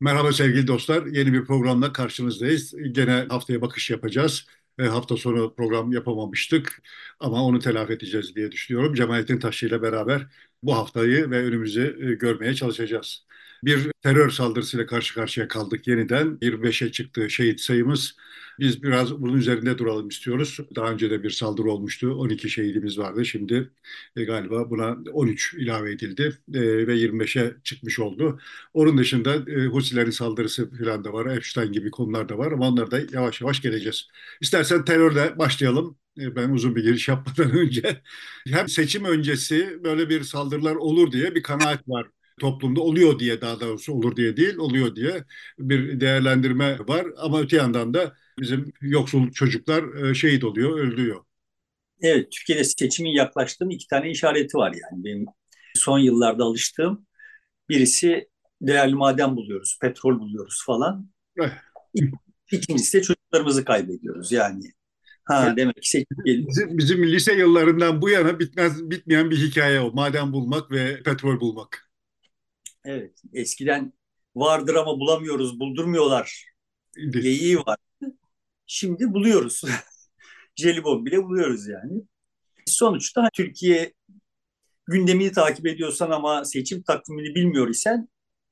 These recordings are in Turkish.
Merhaba sevgili dostlar. Yeni bir programla karşınızdayız. Gene haftaya bakış yapacağız. E, hafta sonu program yapamamıştık ama onu telafi edeceğiz diye düşünüyorum. Cemalettin Taşçı ile beraber bu haftayı ve önümüzü e, görmeye çalışacağız. Bir terör saldırısıyla karşı karşıya kaldık yeniden. 25'e çıktı şehit sayımız. Biz biraz bunun üzerinde duralım istiyoruz. Daha önce de bir saldırı olmuştu. 12 şehidimiz vardı. Şimdi e, galiba buna 13 ilave edildi e, ve 25'e çıkmış oldu. Onun dışında e, Husilerin saldırısı falan da var. Epstein gibi konular da var ama onlara da yavaş yavaş geleceğiz. İstersen terörle başlayalım. E, ben uzun bir giriş yapmadan önce. Hem seçim öncesi böyle bir saldırılar olur diye bir kanaat var toplumda oluyor diye daha doğrusu olur diye değil oluyor diye bir değerlendirme var ama öte yandan da bizim yoksul çocuklar e, şehit oluyor, öldürüyor. Evet, Türkiye'de seçimin yaklaştığının iki tane işareti var yani benim son yıllarda alıştığım. Birisi değerli maden buluyoruz, petrol buluyoruz falan. Eh. İkincisi de çocuklarımızı kaybediyoruz yani. Ha evet. demek ki seçim geliyor. Bizim, bizim lise yıllarından bu yana bitmez bitmeyen bir hikaye o. Maden bulmak ve petrol bulmak. Evet, eskiden vardır ama bulamıyoruz, buldurmuyorlar. Geyiği var. Şimdi buluyoruz. Jelibon bile buluyoruz yani. Sonuçta Türkiye gündemini takip ediyorsan ama seçim takvimini bilmiyor isen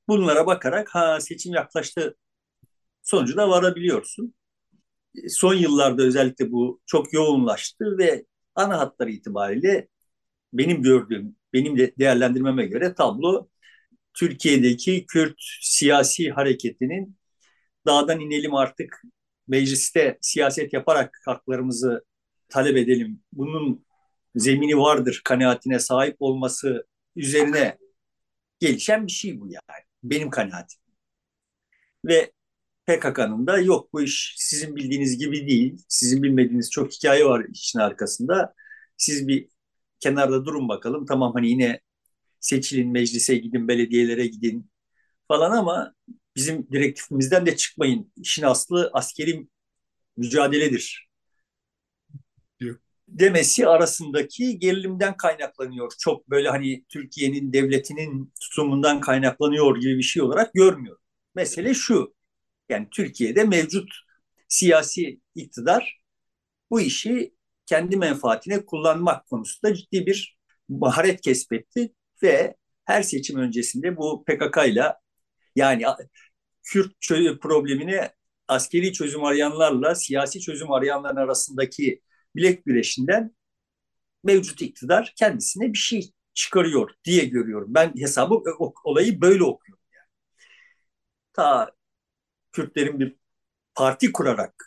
bunlara bakarak ha seçim yaklaştı sonucuna varabiliyorsun. Son yıllarda özellikle bu çok yoğunlaştı ve ana hatları itibariyle benim gördüğüm, benim de değerlendirmeme göre tablo Türkiye'deki Kürt siyasi hareketinin dağdan inelim artık mecliste siyaset yaparak haklarımızı talep edelim. Bunun zemini vardır kanaatine sahip olması üzerine gelişen bir şey bu yani. Benim kanaatim. Ve PKK'nın da yok bu iş sizin bildiğiniz gibi değil. Sizin bilmediğiniz çok hikaye var işin arkasında. Siz bir kenarda durun bakalım. Tamam hani yine seçilin, meclise gidin, belediyelere gidin falan ama bizim direktifimizden de çıkmayın. İşin aslı askeri mücadeledir. Diyor. Demesi arasındaki gerilimden kaynaklanıyor. Çok böyle hani Türkiye'nin devletinin tutumundan kaynaklanıyor gibi bir şey olarak görmüyor. Mesele şu. Yani Türkiye'de mevcut siyasi iktidar bu işi kendi menfaatine kullanmak konusunda ciddi bir maharet kesbetti ve her seçim öncesinde bu PKK ile yani Kürt problemini askeri çözüm arayanlarla siyasi çözüm arayanların arasındaki bilek güreşinden mevcut iktidar kendisine bir şey çıkarıyor diye görüyorum. Ben hesabı olayı böyle okuyorum. Yani. Ta Kürtlerin bir parti kurarak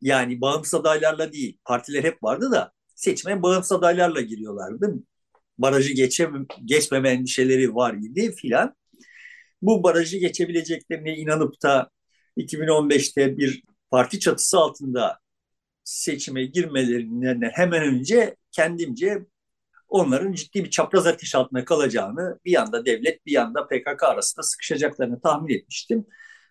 yani bağımsız adaylarla değil partiler hep vardı da seçmeye bağımsız adaylarla giriyorlardı. Barajı geçe, geçmeme endişeleri var idi filan bu barajı geçebileceklerine inanıp da 2015'te bir parti çatısı altında seçime girmelerinden hemen önce kendimce onların ciddi bir çapraz ateş altında kalacağını bir yanda devlet bir yanda PKK arasında sıkışacaklarını tahmin etmiştim.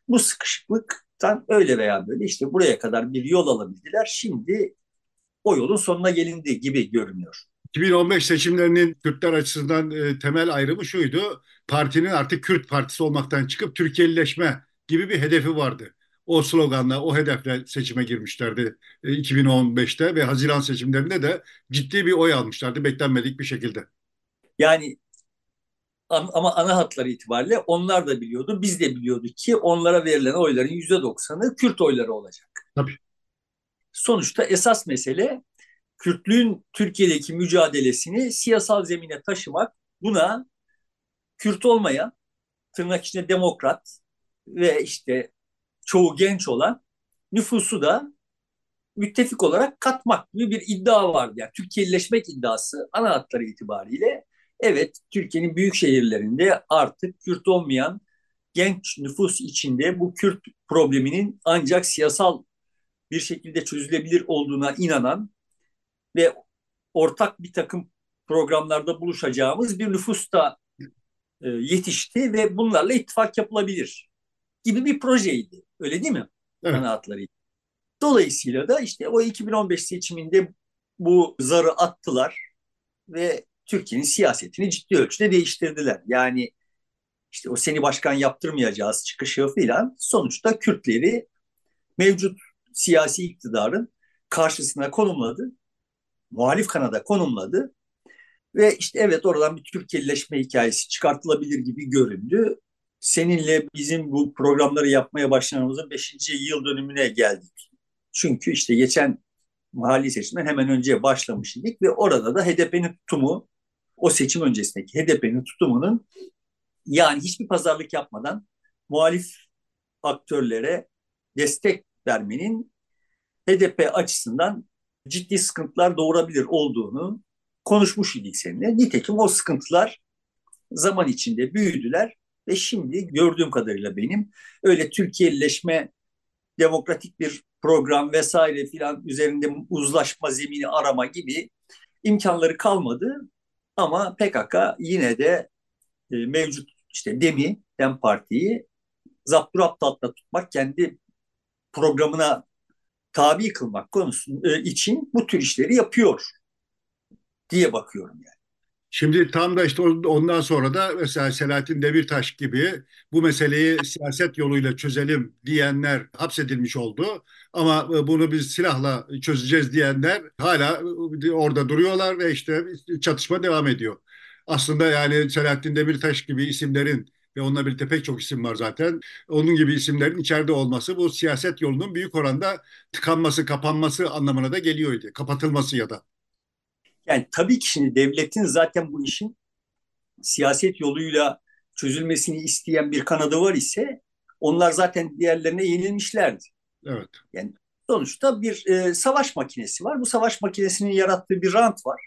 Bu sıkışıklıktan öyle veya böyle işte buraya kadar bir yol alabildiler. Şimdi o yolun sonuna gelindi gibi görünüyor. 2015 seçimlerinin Kürtler açısından e, temel ayrımı şuydu. Partinin artık Kürt partisi olmaktan çıkıp Türkiye'lileşme gibi bir hedefi vardı. O sloganla, o hedefle seçime girmişlerdi e, 2015'te ve Haziran seçimlerinde de ciddi bir oy almışlardı beklenmedik bir şekilde. Yani ama ana hatları itibariyle onlar da biliyordu, biz de biliyorduk ki onlara verilen oyların yüzde doksanı Kürt oyları olacak. Tabii. Sonuçta esas mesele Kürtlüğün Türkiye'deki mücadelesini siyasal zemine taşımak, buna Kürt olmayan, tırnak içinde demokrat ve işte çoğu genç olan nüfusu da müttefik olarak katmak gibi bir iddia vardı. Yani Türkiye'lileşmek iddiası ana hatları itibariyle evet Türkiye'nin büyük şehirlerinde artık Kürt olmayan genç nüfus içinde bu Kürt probleminin ancak siyasal bir şekilde çözülebilir olduğuna inanan ve ortak bir takım programlarda buluşacağımız bir nüfus da e, yetişti ve bunlarla ittifak yapılabilir gibi bir projeydi. Öyle değil mi? Evet. Kanaatlarıydı. Dolayısıyla da işte o 2015 seçiminde bu zarı attılar ve Türkiye'nin siyasetini ciddi ölçüde değiştirdiler. Yani işte o seni başkan yaptırmayacağız çıkışı filan sonuçta Kürtleri mevcut siyasi iktidarın karşısına konumladı. Muhalif kanada konumladı. Ve işte evet oradan bir Türkiye'leşme hikayesi çıkartılabilir gibi göründü. Seninle bizim bu programları yapmaya başlamamızın 5. yıl dönümüne geldik. Çünkü işte geçen mahalli seçimden hemen önce başlamış idik ve orada da HDP'nin tutumu o seçim öncesindeki HDP'nin tutumunun yani hiçbir pazarlık yapmadan muhalif aktörlere destek vermenin HDP açısından ciddi sıkıntılar doğurabilir olduğunu konuşmuş idik seninle. Nitekim o sıkıntılar zaman içinde büyüdüler ve şimdi gördüğüm kadarıyla benim öyle Türkiye'leşme demokratik bir program vesaire filan üzerinde uzlaşma zemini arama gibi imkanları kalmadı. Ama PKK yine de e, mevcut işte DEM'i, DEM Parti'yi zapturapt altında tutmak, kendi programına tabi kılmak konusu e, için bu tür işleri yapıyor diye bakıyorum yani. Şimdi tam da işte ondan sonra da mesela Selahattin Demirtaş gibi bu meseleyi siyaset yoluyla çözelim diyenler hapsedilmiş oldu. Ama e, bunu biz silahla çözeceğiz diyenler hala e, orada duruyorlar ve işte çatışma devam ediyor. Aslında yani Selahattin Demirtaş gibi isimlerin ve onunla birlikte pek çok isim var zaten. Onun gibi isimlerin içeride olması bu siyaset yolunun büyük oranda tıkanması, kapanması anlamına da geliyordu. Kapatılması ya da. Yani tabii ki şimdi devletin zaten bu işin siyaset yoluyla çözülmesini isteyen bir kanadı var ise onlar zaten diğerlerine yenilmişlerdi. Evet. Yani sonuçta bir e, savaş makinesi var. Bu savaş makinesinin yarattığı bir rant var.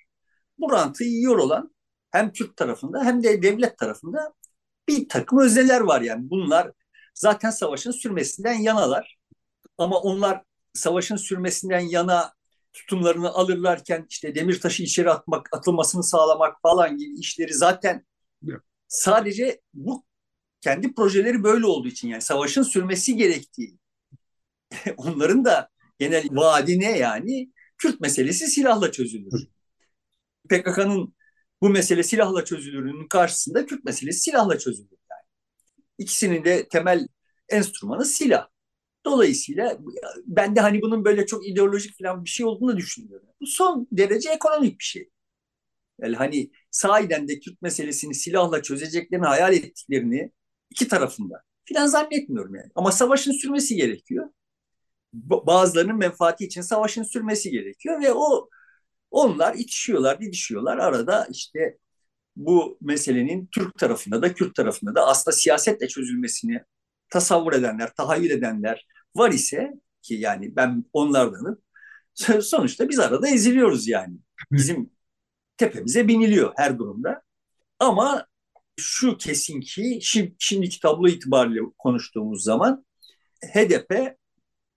Bu rantı yiyor olan hem Türk tarafında hem de devlet tarafında bir takım özneler var yani. Bunlar zaten savaşın sürmesinden yanalar. Ama onlar savaşın sürmesinden yana tutumlarını alırlarken işte Demirtaş'ı içeri atmak, atılmasını sağlamak falan gibi işleri zaten sadece bu kendi projeleri böyle olduğu için yani savaşın sürmesi gerektiği onların da genel vaadi ne yani? Kürt meselesi silahla çözülür. PKK'nın bu mesele silahla çözülürünün karşısında Kürt meselesi silahla çözülür yani. İkisinin de temel enstrümanı silah. Dolayısıyla ben de hani bunun böyle çok ideolojik falan bir şey olduğunu düşünüyorum. Bu son derece ekonomik bir şey. Yani hani sahiden de Kürt meselesini silahla çözeceklerini hayal ettiklerini iki tarafında filan zannetmiyorum yani. Ama savaşın sürmesi gerekiyor. Bazılarının menfaati için savaşın sürmesi gerekiyor ve o onlar itişiyorlar, didişiyorlar. Arada işte bu meselenin Türk tarafında da Kürt tarafında da aslında siyasetle çözülmesini tasavvur edenler, tahayyül edenler var ise ki yani ben onlardanım sonuçta biz arada eziliyoruz yani. Bizim tepemize biniliyor her durumda. Ama şu kesin ki şimdi, şimdiki tablo itibariyle konuştuğumuz zaman HDP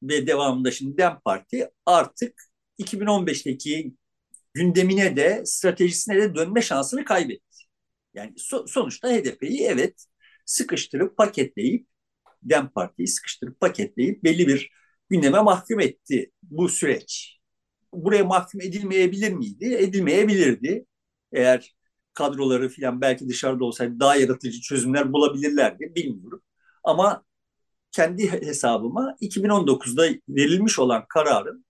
ve devamında şimdi DEM Parti artık 2015'teki gündemine de stratejisine de dönme şansını kaybetti. Yani so, sonuçta HDP'yi evet sıkıştırıp paketleyip Dem Parti'yi sıkıştırıp paketleyip belli bir gündeme mahkum etti bu süreç. Buraya mahkum edilmeyebilir miydi? Edilmeyebilirdi. Eğer kadroları falan belki dışarıda olsaydı daha yaratıcı çözümler bulabilirlerdi bilmiyorum. Ama kendi hesabıma 2019'da verilmiş olan kararın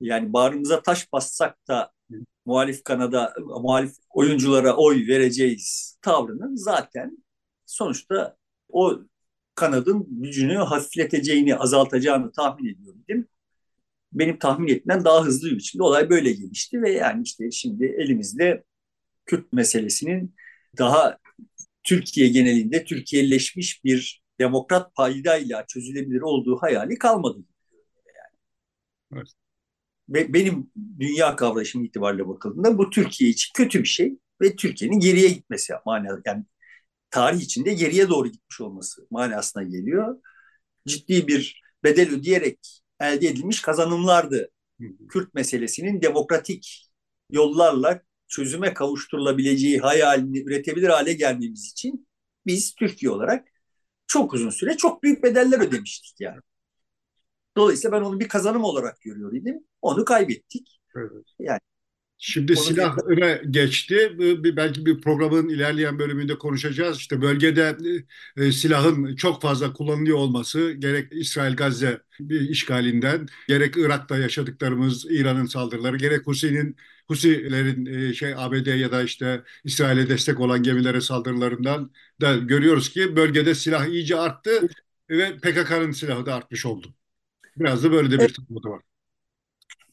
yani bağrımıza taş bassak da muhalif kanada muhalif oyunculara oy vereceğiz tavrının zaten sonuçta o kanadın gücünü hafifleteceğini, azaltacağını tahmin ediyordum. Benim tahmin etmem daha hızlı bir biçimde olay böyle gelişti ve yani işte şimdi elimizde Kürt meselesinin daha Türkiye genelinde Türkiye'leşmiş bir demokrat paydayla çözülebilir olduğu hayali kalmadı. Yani. Evet. Ve benim dünya kavrayışım itibariyle bakıldığında bu Türkiye için kötü bir şey ve Türkiye'nin geriye gitmesi manası yani tarih içinde geriye doğru gitmiş olması manasına geliyor. Ciddi bir bedel ödeyerek elde edilmiş kazanımlardı. Kürt meselesinin demokratik yollarla çözüme kavuşturulabileceği hayalini üretebilir hale gelmemiz için biz Türkiye olarak çok uzun süre çok büyük bedeller ödemiştik yani. Dolayısıyla ben onu bir kazanım olarak görüyor idim. Onu kaybettik. Evet. Yani Şimdi Onu silahına geçti. Belki bir programın ilerleyen bölümünde konuşacağız. İşte bölgede e, silahın çok fazla kullanılıyor olması gerek İsrail-Gazze işgalinden gerek Irak'ta yaşadıklarımız İran'ın saldırıları gerek Husi'nin Husilerin e, şey ABD ya da işte İsrail'e destek olan gemilere saldırılarından da görüyoruz ki bölgede silah iyice arttı ve PKK'nın silahı da artmış oldu. Biraz da böyle de bir evet. var.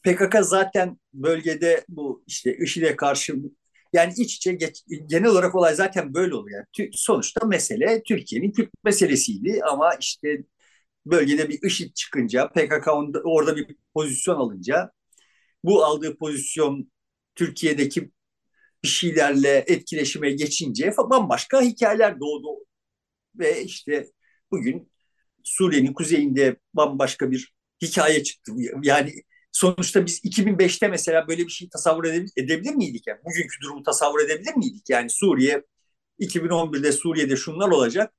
PKK zaten bölgede bu işte IŞİD'e karşı yani iç içe geç, genel olarak olay zaten böyle oluyor. Yani sonuçta mesele Türkiye'nin Kürt meselesiydi ama işte bölgede bir IŞİD çıkınca PKK orada bir pozisyon alınca bu aldığı pozisyon Türkiye'deki bir şeylerle etkileşime geçince bambaşka hikayeler doğdu. Ve işte bugün Suriye'nin kuzeyinde bambaşka bir hikaye çıktı. Yani sonuçta biz 2005'te mesela böyle bir şey tasavvur edebilir, miydik? Yani bugünkü durumu tasavvur edebilir miydik? Yani Suriye 2011'de Suriye'de şunlar olacak.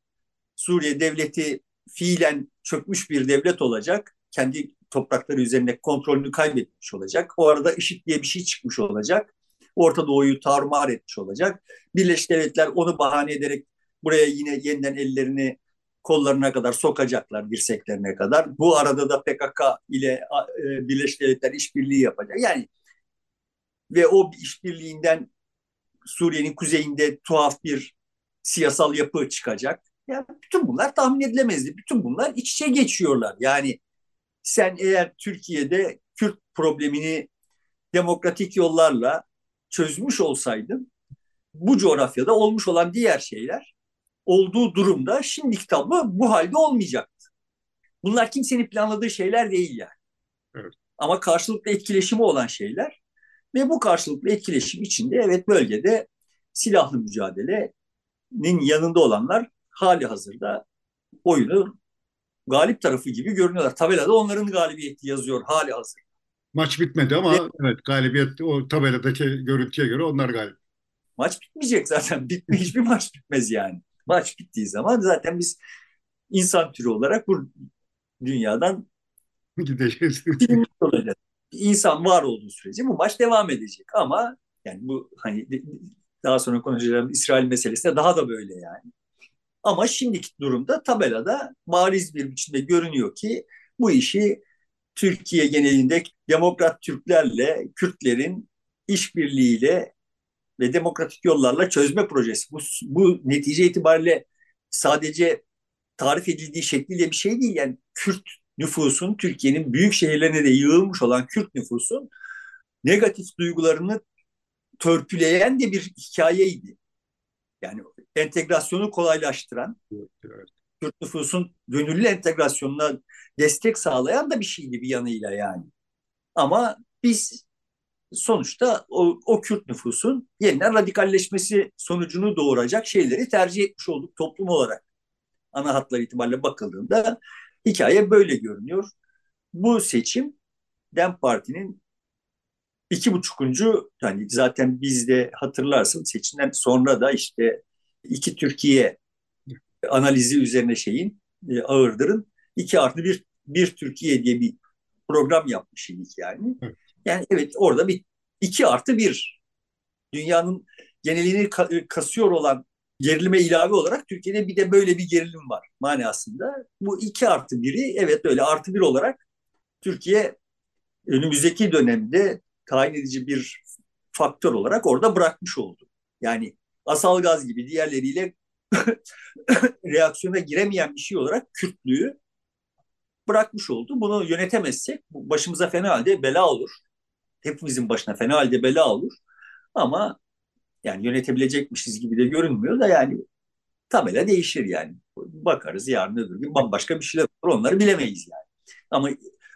Suriye devleti fiilen çökmüş bir devlet olacak. Kendi toprakları üzerinde kontrolünü kaybetmiş olacak. O arada IŞİD diye bir şey çıkmış olacak. Orta Doğu'yu tarumar etmiş olacak. Birleşik Devletler onu bahane ederek buraya yine yeniden ellerini kollarına kadar sokacaklar dirseklerine kadar. Bu arada da PKK ile e, Birleşik Devletler işbirliği yapacak. Yani ve o işbirliğinden Suriye'nin kuzeyinde tuhaf bir siyasal yapı çıkacak. Yani bütün bunlar tahmin edilemezdi. Bütün bunlar iç içe geçiyorlar. Yani sen eğer Türkiye'de Kürt problemini demokratik yollarla çözmüş olsaydın bu coğrafyada olmuş olan diğer şeyler olduğu durumda şimdiki tablo bu halde olmayacaktı. Bunlar kimsenin planladığı şeyler değil yani. Evet. Ama karşılıklı etkileşimi olan şeyler ve bu karşılıklı etkileşim içinde evet bölgede silahlı mücadelenin yanında olanlar hali hazırda oyunu galip tarafı gibi görünüyorlar. Tabelada onların galibiyeti yazıyor hali hazır. Maç bitmedi ama ve, evet galibiyet o tabeladaki görüntüye göre onlar galip. Maç bitmeyecek zaten. Bitme, hiçbir maç bitmez yani. Maç bittiği zaman zaten biz insan türü olarak bu dünyadan gideceğiz. İnsan var olduğu sürece bu maç devam edecek ama yani bu hani daha sonra konuşacağım İsrail meselesi de daha da böyle yani. Ama şimdiki durumda tabelada bariz bir biçimde görünüyor ki bu işi Türkiye genelinde demokrat Türklerle Kürtlerin işbirliğiyle ve demokratik yollarla çözme projesi. Bu, bu netice itibariyle sadece tarif edildiği şekliyle bir şey değil. Yani Kürt nüfusun, Türkiye'nin büyük şehirlerine de yığılmış olan Kürt nüfusun negatif duygularını törpüleyen de bir hikayeydi. Yani entegrasyonu kolaylaştıran, evet, Kürt nüfusun gönüllü entegrasyonuna destek sağlayan da bir şeydi bir yanıyla yani. Ama biz sonuçta o, o Kürt nüfusun yeniden radikalleşmesi sonucunu doğuracak şeyleri tercih etmiş olduk toplum olarak. Ana hatlar itibariyle bakıldığında hikaye böyle görünüyor. Bu seçim Dem Parti'nin iki buçukuncu yani zaten bizde hatırlarsın seçimden sonra da işte iki Türkiye analizi üzerine şeyin e, Ağırdır'ın iki artı bir, bir Türkiye diye bir program yapmış yani. Evet. Yani evet orada bir iki artı bir dünyanın genelini kasıyor olan gerilime ilave olarak Türkiye'de bir de böyle bir gerilim var manasında. Bu iki artı biri evet böyle artı bir olarak Türkiye önümüzdeki dönemde tayin edici bir faktör olarak orada bırakmış oldu. Yani asal gaz gibi diğerleriyle reaksiyona giremeyen bir şey olarak Kürtlüğü bırakmış oldu. Bunu yönetemezsek başımıza fena halde bela olur. Hepimizin başına fena halde bela olur. Ama yani yönetebilecekmişiz gibi de görünmüyor da yani tabela değişir yani. Bakarız yarın öbür gün bambaşka bir şeyler olur. Onları bilemeyiz yani. Ama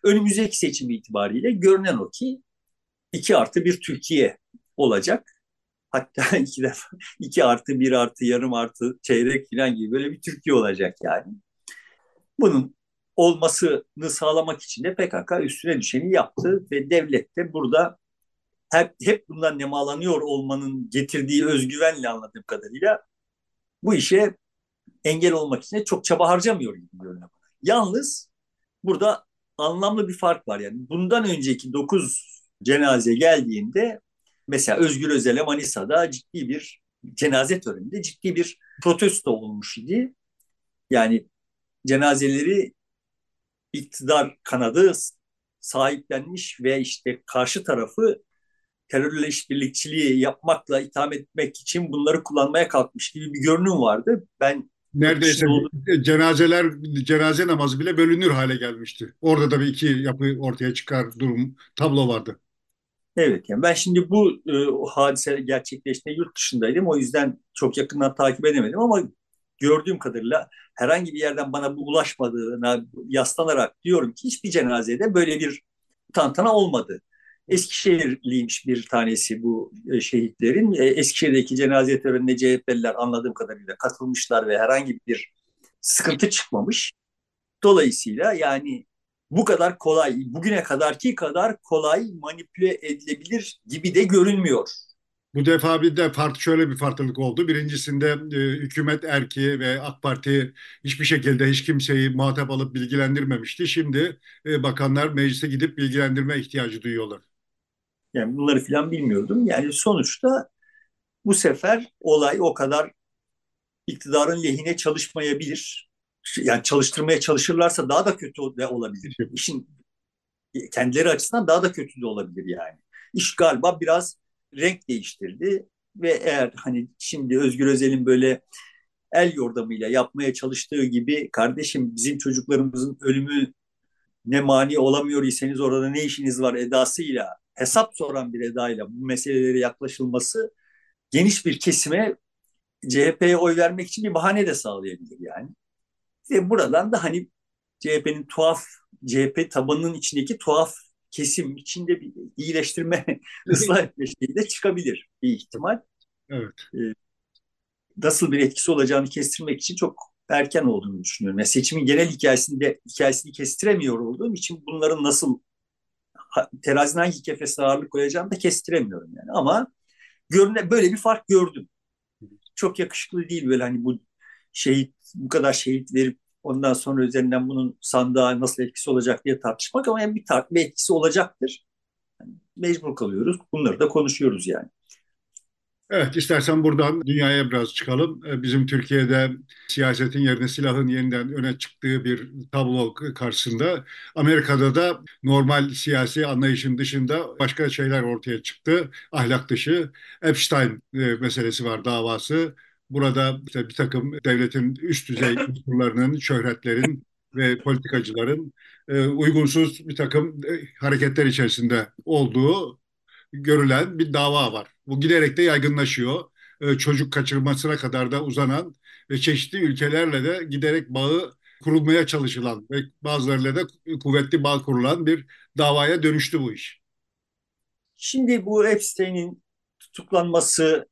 önümüzdeki seçim itibariyle görünen o ki iki artı bir Türkiye olacak. Hatta iki defa iki artı bir artı yarım artı çeyrek falan gibi böyle bir Türkiye olacak yani. Bunun olmasını sağlamak için de PKK üstüne düşeni yaptı ve devlet de burada hep, hep bundan nemalanıyor olmanın getirdiği özgüvenle anladığım kadarıyla bu işe engel olmak için de çok çaba harcamıyor gibi görünüyor. Yalnız burada anlamlı bir fark var yani. Bundan önceki dokuz cenaze geldiğinde Mesela Özgür Özel'e Manisa'da ciddi bir cenaze töreninde ciddi bir protesto olmuş idi. Yani cenazeleri iktidar kanadı sahiplenmiş ve işte karşı tarafı terörle işbirlikçiliği yapmakla itham etmek için bunları kullanmaya kalkmış gibi bir görünüm vardı. Ben neredeyse cenazeler cenaze namazı bile bölünür hale gelmişti. Orada da bir iki yapı ortaya çıkar durum tablo vardı. Evet yani ben şimdi bu e, hadise gerçekleştiğinde yurt dışındaydım. O yüzden çok yakından takip edemedim ama gördüğüm kadarıyla herhangi bir yerden bana bu ulaşmadığına yaslanarak diyorum ki hiçbir cenazede böyle bir tantana olmadı. Eskişehirliymiş bir tanesi bu e, şehitlerin. E, Eskişehir'deki cenaze törenine CHP'liler anladığım kadarıyla katılmışlar ve herhangi bir sıkıntı çıkmamış. Dolayısıyla yani bu kadar kolay, bugüne kadarki kadar kolay manipüle edilebilir gibi de görünmüyor. Bu defa bir de farklı şöyle bir farklılık oldu. Birincisinde e, hükümet erki ve AK Parti hiçbir şekilde hiç kimseyi muhatap alıp bilgilendirmemişti. Şimdi e, bakanlar meclise gidip bilgilendirme ihtiyacı duyuyorlar. Yani bunları filan bilmiyordum. Yani sonuçta bu sefer olay o kadar iktidarın lehine çalışmayabilir. Yani çalıştırmaya çalışırlarsa daha da kötü de olabilir. İşin kendileri açısından daha da kötü de olabilir yani. İş galiba biraz renk değiştirdi ve eğer hani şimdi Özgür Özel'in böyle el yordamıyla yapmaya çalıştığı gibi kardeşim bizim çocuklarımızın ölümü ne mani olamıyor iseniz orada ne işiniz var edasıyla hesap soran bir edayla bu meselelere yaklaşılması geniş bir kesime CHP'ye oy vermek için bir bahane de sağlayabilir yani. Ve buradan da hani CHP'nin tuhaf, CHP tabanının içindeki tuhaf kesim içinde bir iyileştirme, ıslah etme şeyi de çıkabilir bir ihtimal. Evet. Ee, nasıl bir etkisi olacağını kestirmek için çok erken olduğunu düşünüyorum. Yani seçimin genel hikayesinde hikayesini kestiremiyor olduğum için bunların nasıl terazinin hangi kefesine ağırlık koyacağımı da kestiremiyorum yani. Ama görüne böyle bir fark gördüm. Çok yakışıklı değil böyle hani bu şehit bu kadar şehit verip ondan sonra üzerinden bunun sandığa nasıl etkisi olacak diye tartışmak ama yani bir, tar etkisi olacaktır. Yani mecbur kalıyoruz. Bunları da konuşuyoruz yani. Evet, istersen buradan dünyaya biraz çıkalım. Ee, bizim Türkiye'de siyasetin yerine silahın yeniden öne çıktığı bir tablo karşısında Amerika'da da normal siyasi anlayışın dışında başka şeyler ortaya çıktı. Ahlak dışı Epstein e, meselesi var davası. Burada işte bir takım devletin üst düzey unsurlarının, şöhretlerin ve politikacıların e, uygunsuz bir takım e, hareketler içerisinde olduğu görülen bir dava var. Bu giderek de yaygınlaşıyor. E, çocuk kaçırmasına kadar da uzanan ve çeşitli ülkelerle de giderek bağı kurulmaya çalışılan ve bazılarıyla da kuvvetli bağ kurulan bir davaya dönüştü bu iş. Şimdi bu Epstein'in tutuklanması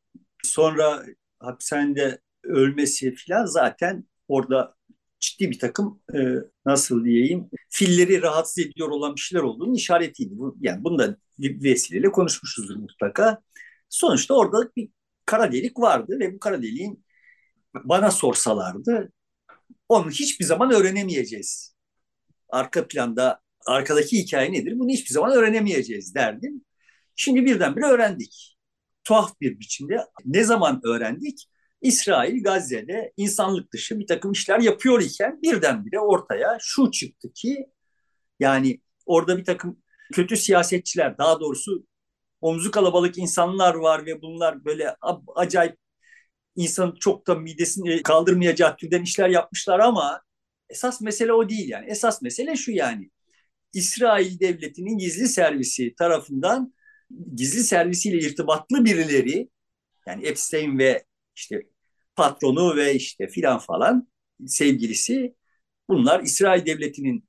sonra hapishanede ölmesi filan zaten orada ciddi bir takım e, nasıl diyeyim filleri rahatsız ediyor olan bir şeyler olduğunu işaretiydi. Bu, yani bunu da vesileyle konuşmuşuzdur mutlaka. Sonuçta orada bir kara delik vardı ve bu kara deliğin bana sorsalardı onu hiçbir zaman öğrenemeyeceğiz. Arka planda arkadaki hikaye nedir bunu hiçbir zaman öğrenemeyeceğiz derdim. Şimdi birdenbire öğrendik. Tuhaf bir biçimde. Ne zaman öğrendik? İsrail Gazze'de insanlık dışı bir takım işler yapıyor iken birdenbire ortaya şu çıktı ki yani orada bir takım kötü siyasetçiler daha doğrusu omzu kalabalık insanlar var ve bunlar böyle acayip insan çok da midesini kaldırmayacağı türden işler yapmışlar ama esas mesele o değil yani. Esas mesele şu yani. İsrail devletinin gizli servisi tarafından gizli servisiyle irtibatlı birileri yani Epstein ve işte patronu ve işte filan falan sevgilisi bunlar İsrail devletinin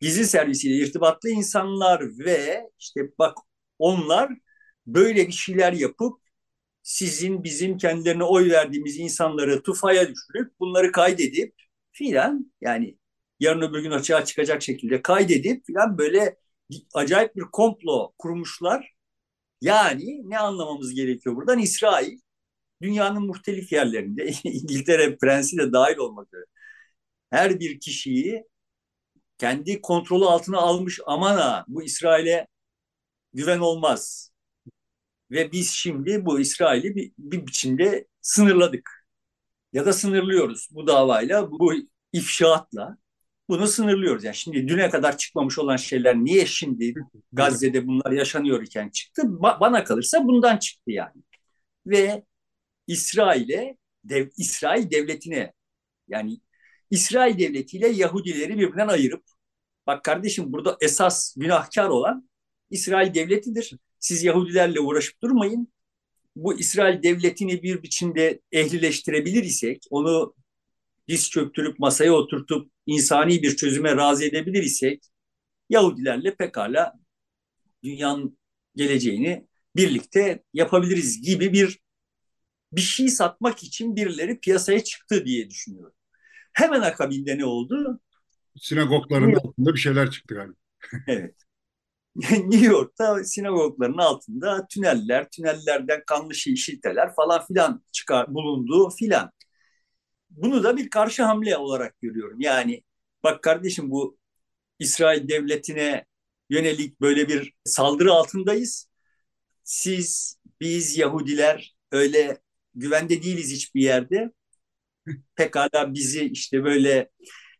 gizli servisiyle irtibatlı insanlar ve işte bak onlar böyle bir şeyler yapıp sizin bizim kendilerine oy verdiğimiz insanları tufaya düşürüp bunları kaydedip filan yani yarın öbür gün açığa çıkacak şekilde kaydedip filan böyle acayip bir komplo kurmuşlar. Yani ne anlamamız gerekiyor buradan? İsrail dünyanın muhtelif yerlerinde İngiltere prensi de dahil olmak üzere her bir kişiyi kendi kontrolü altına almış aman ha bu İsrail'e güven olmaz. Ve biz şimdi bu İsrail'i bir, bir biçimde sınırladık. Ya da sınırlıyoruz bu davayla, bu ifşaatla bunu sınırlıyoruz. Yani şimdi düne kadar çıkmamış olan şeyler niye şimdi Gazze'de bunlar yaşanıyor iken çıktı? Ba- bana kalırsa bundan çıktı yani. Ve İsrail'e, dev, İsrail devletine yani İsrail devletiyle Yahudileri birbirinden ayırıp bak kardeşim burada esas günahkar olan İsrail devletidir. Siz Yahudilerle uğraşıp durmayın. Bu İsrail devletini bir biçimde ehlileştirebilir isek, onu diz çöktürüp masaya oturtup insani bir çözüme razı edebilir isek Yahudilerle pekala dünyanın geleceğini birlikte yapabiliriz gibi bir bir şey satmak için birileri piyasaya çıktı diye düşünüyorum. Hemen akabinde ne oldu? Sinagogların altında bir şeyler çıktı galiba. evet. New York'ta sinagogların altında tüneller, tünellerden kanlı şilteler falan filan çıkar bulunduğu filan. Bunu da bir karşı hamle olarak görüyorum. Yani bak kardeşim bu İsrail devletine yönelik böyle bir saldırı altındayız. Siz, biz Yahudiler öyle güvende değiliz hiçbir yerde. Pekala bizi işte böyle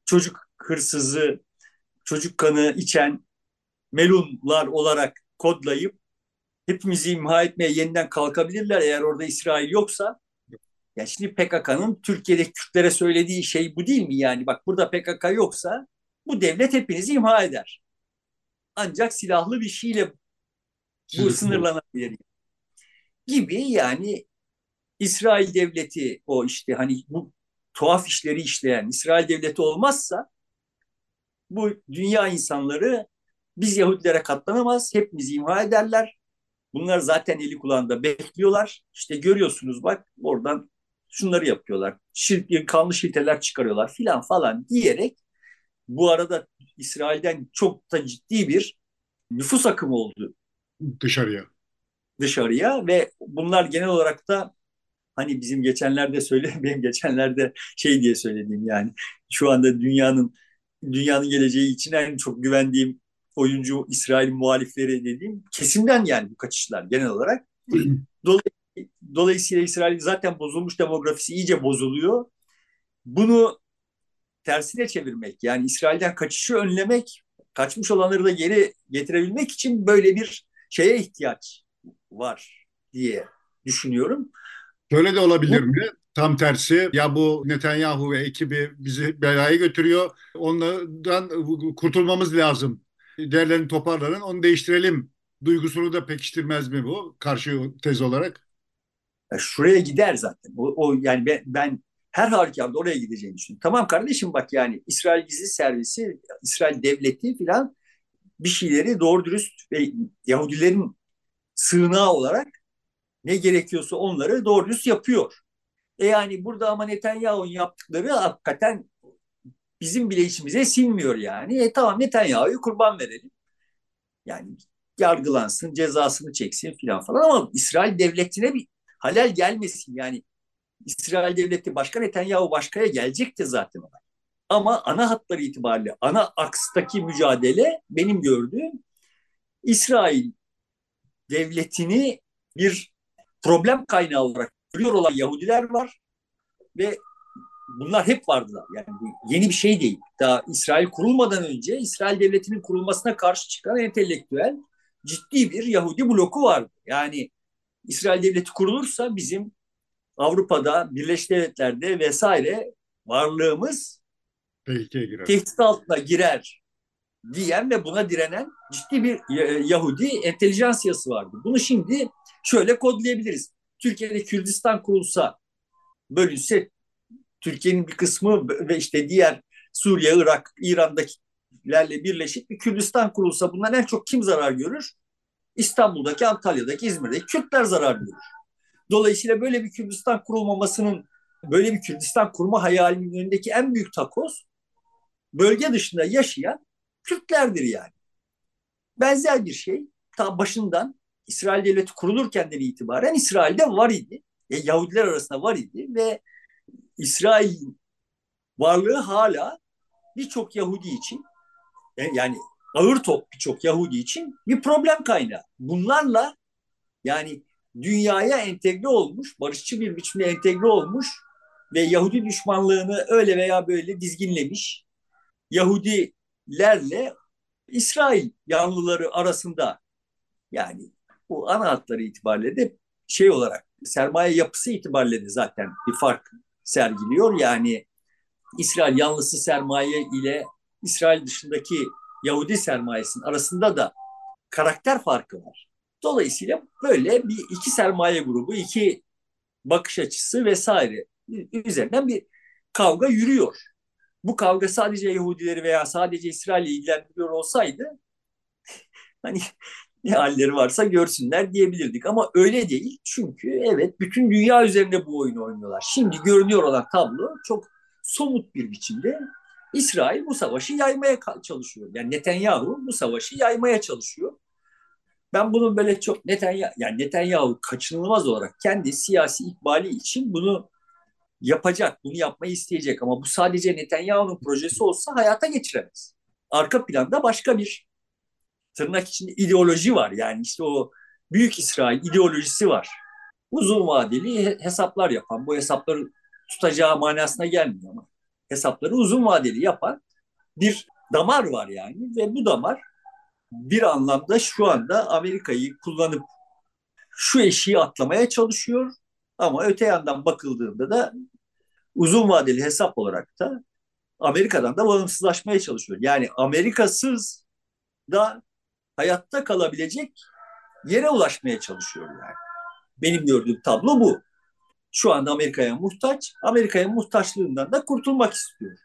çocuk hırsızı, çocuk kanı içen melunlar olarak kodlayıp hepimizi imha etmeye yeniden kalkabilirler eğer orada İsrail yoksa. Ya şimdi PKK'nın Türkiye'de Kürtlere söylediği şey bu değil mi yani? Bak burada PKK yoksa bu devlet hepinizi imha eder. Ancak silahlı bir şeyle bu sınırlanabilir. Gibi yani İsrail devleti o işte hani bu tuhaf işleri işleyen İsrail devleti olmazsa bu dünya insanları biz Yahudilere katlanamaz, hepimizi imha ederler. Bunlar zaten eli kulağında bekliyorlar. İşte görüyorsunuz bak oradan şunları yapıyorlar. Şir, kanlı şilteler çıkarıyorlar filan falan diyerek bu arada İsrail'den çok da ciddi bir nüfus akımı oldu. Dışarıya. Dışarıya ve bunlar genel olarak da hani bizim geçenlerde söyle benim geçenlerde şey diye söylediğim yani şu anda dünyanın dünyanın geleceği için en çok güvendiğim oyuncu İsrail muhalifleri dediğim kesimden yani bu kaçışlar genel olarak. Dolayısıyla İsrail zaten bozulmuş demografisi iyice bozuluyor. Bunu tersine çevirmek yani İsrail'den kaçışı önlemek, kaçmış olanları da geri getirebilmek için böyle bir şeye ihtiyaç var diye düşünüyorum. Şöyle de olabilir mi? Tam tersi ya bu Netanyahu ve ekibi bizi belaya götürüyor. Onlardan kurtulmamız lazım. Değerlerini toparlanın onu değiştirelim. Duygusunu da pekiştirmez mi bu karşı tez olarak? Ya şuraya gider zaten. O, o yani ben, ben her halükarda oraya gideceğini düşünüyorum. Tamam kardeşim bak yani İsrail gizli servisi, İsrail devleti filan bir şeyleri doğru dürüst ve Yahudilerin sığınağı olarak ne gerekiyorsa onları doğru dürüst yapıyor. E yani burada ama Netanyahu'nun yaptıkları hakikaten bizim bile içimize sinmiyor yani. E tamam Netanyahu'yu kurban verelim. Yani yargılansın, cezasını çeksin filan falan ama İsrail devletine bir halel gelmesin. Yani İsrail devleti başka Netanyahu başkaya gelecekti zaten ona. Ama ana hatları itibariyle ana akstaki mücadele benim gördüğüm İsrail devletini bir problem kaynağı olarak görüyor olan Yahudiler var ve bunlar hep vardılar. Yani bu yeni bir şey değil. Daha İsrail kurulmadan önce İsrail devletinin kurulmasına karşı çıkan entelektüel ciddi bir Yahudi bloku vardı. Yani İsrail devleti kurulursa bizim Avrupa'da, Birleşik Devletler'de vesaire varlığımız tehdit altına girer diyen ve buna direnen ciddi bir Yahudi entelijansiyası vardı. Bunu şimdi şöyle kodlayabiliriz. Türkiye'de Kürdistan kurulsa, bölünse Türkiye'nin bir kısmı ve işte diğer Suriye, Irak, İran'dakilerle birleşik bir Kürdistan kurulsa bundan en çok kim zarar görür? İstanbul'daki, Antalya'daki, İzmir'deki Kürtler zarar görür. Dolayısıyla böyle bir Kürdistan kurulmamasının, böyle bir Kürdistan kurma hayalinin önündeki en büyük takoz bölge dışında yaşayan Kürtlerdir yani. Benzer bir şey ta başından İsrail devleti kurulurkenden itibaren İsrail'de var idi. E, Yahudiler arasında var idi ve İsrail varlığı hala birçok Yahudi için e, yani ağır top birçok Yahudi için bir problem kaynağı. Bunlarla yani dünyaya entegre olmuş, barışçı bir biçimde entegre olmuş ve Yahudi düşmanlığını öyle veya böyle dizginlemiş Yahudilerle İsrail yanlıları arasında yani bu ana hatları itibariyle de şey olarak sermaye yapısı itibariyle de zaten bir fark sergiliyor. Yani İsrail yanlısı sermaye ile İsrail dışındaki Yahudi sermayesinin arasında da karakter farkı var. Dolayısıyla böyle bir iki sermaye grubu, iki bakış açısı vesaire üzerinden bir kavga yürüyor. Bu kavga sadece Yahudileri veya sadece İsrail'i ilgilendiriyor olsaydı hani ne halleri varsa görsünler diyebilirdik. Ama öyle değil. Çünkü evet bütün dünya üzerinde bu oyunu oynuyorlar. Şimdi görünüyor olan tablo çok somut bir biçimde İsrail bu savaşı yaymaya çalışıyor. Yani Netanyahu bu savaşı yaymaya çalışıyor. Ben bunu böyle çok Netanyahu, yani Netanyahu kaçınılmaz olarak kendi siyasi ikbali için bunu yapacak, bunu yapmayı isteyecek. Ama bu sadece Netanyahu'nun projesi olsa hayata geçiremez. Arka planda başka bir tırnak içinde ideoloji var. Yani işte o Büyük İsrail ideolojisi var. Uzun vadeli hesaplar yapan, bu hesapları tutacağı manasına gelmiyor ama hesapları uzun vadeli yapan bir damar var yani ve bu damar bir anlamda şu anda Amerika'yı kullanıp şu eşiği atlamaya çalışıyor ama öte yandan bakıldığında da uzun vadeli hesap olarak da Amerika'dan da bağımsızlaşmaya çalışıyor. Yani Amerikasız da hayatta kalabilecek yere ulaşmaya çalışıyor yani. Benim gördüğüm tablo bu. Şu anda Amerika'ya muhtaç, Amerika'ya muhtaçlığından da kurtulmak istiyor.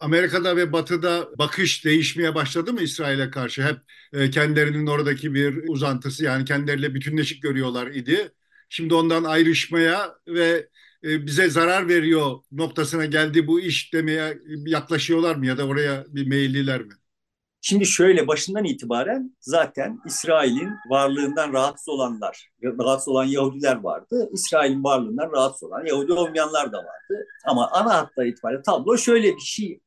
Amerika'da ve Batı'da bakış değişmeye başladı mı İsrail'e karşı? Hep e, kendilerinin oradaki bir uzantısı yani kendileriyle bütünleşik görüyorlar idi. Şimdi ondan ayrışmaya ve e, bize zarar veriyor noktasına geldi bu iş demeye yaklaşıyorlar mı ya da oraya bir meyilliler mi? Şimdi şöyle başından itibaren zaten İsrail'in varlığından rahatsız olanlar, rahatsız olan Yahudiler vardı. İsrail'in varlığından rahatsız olan Yahudi olmayanlar da vardı. Ama ana hatta itibariyle tablo şöyle bir şey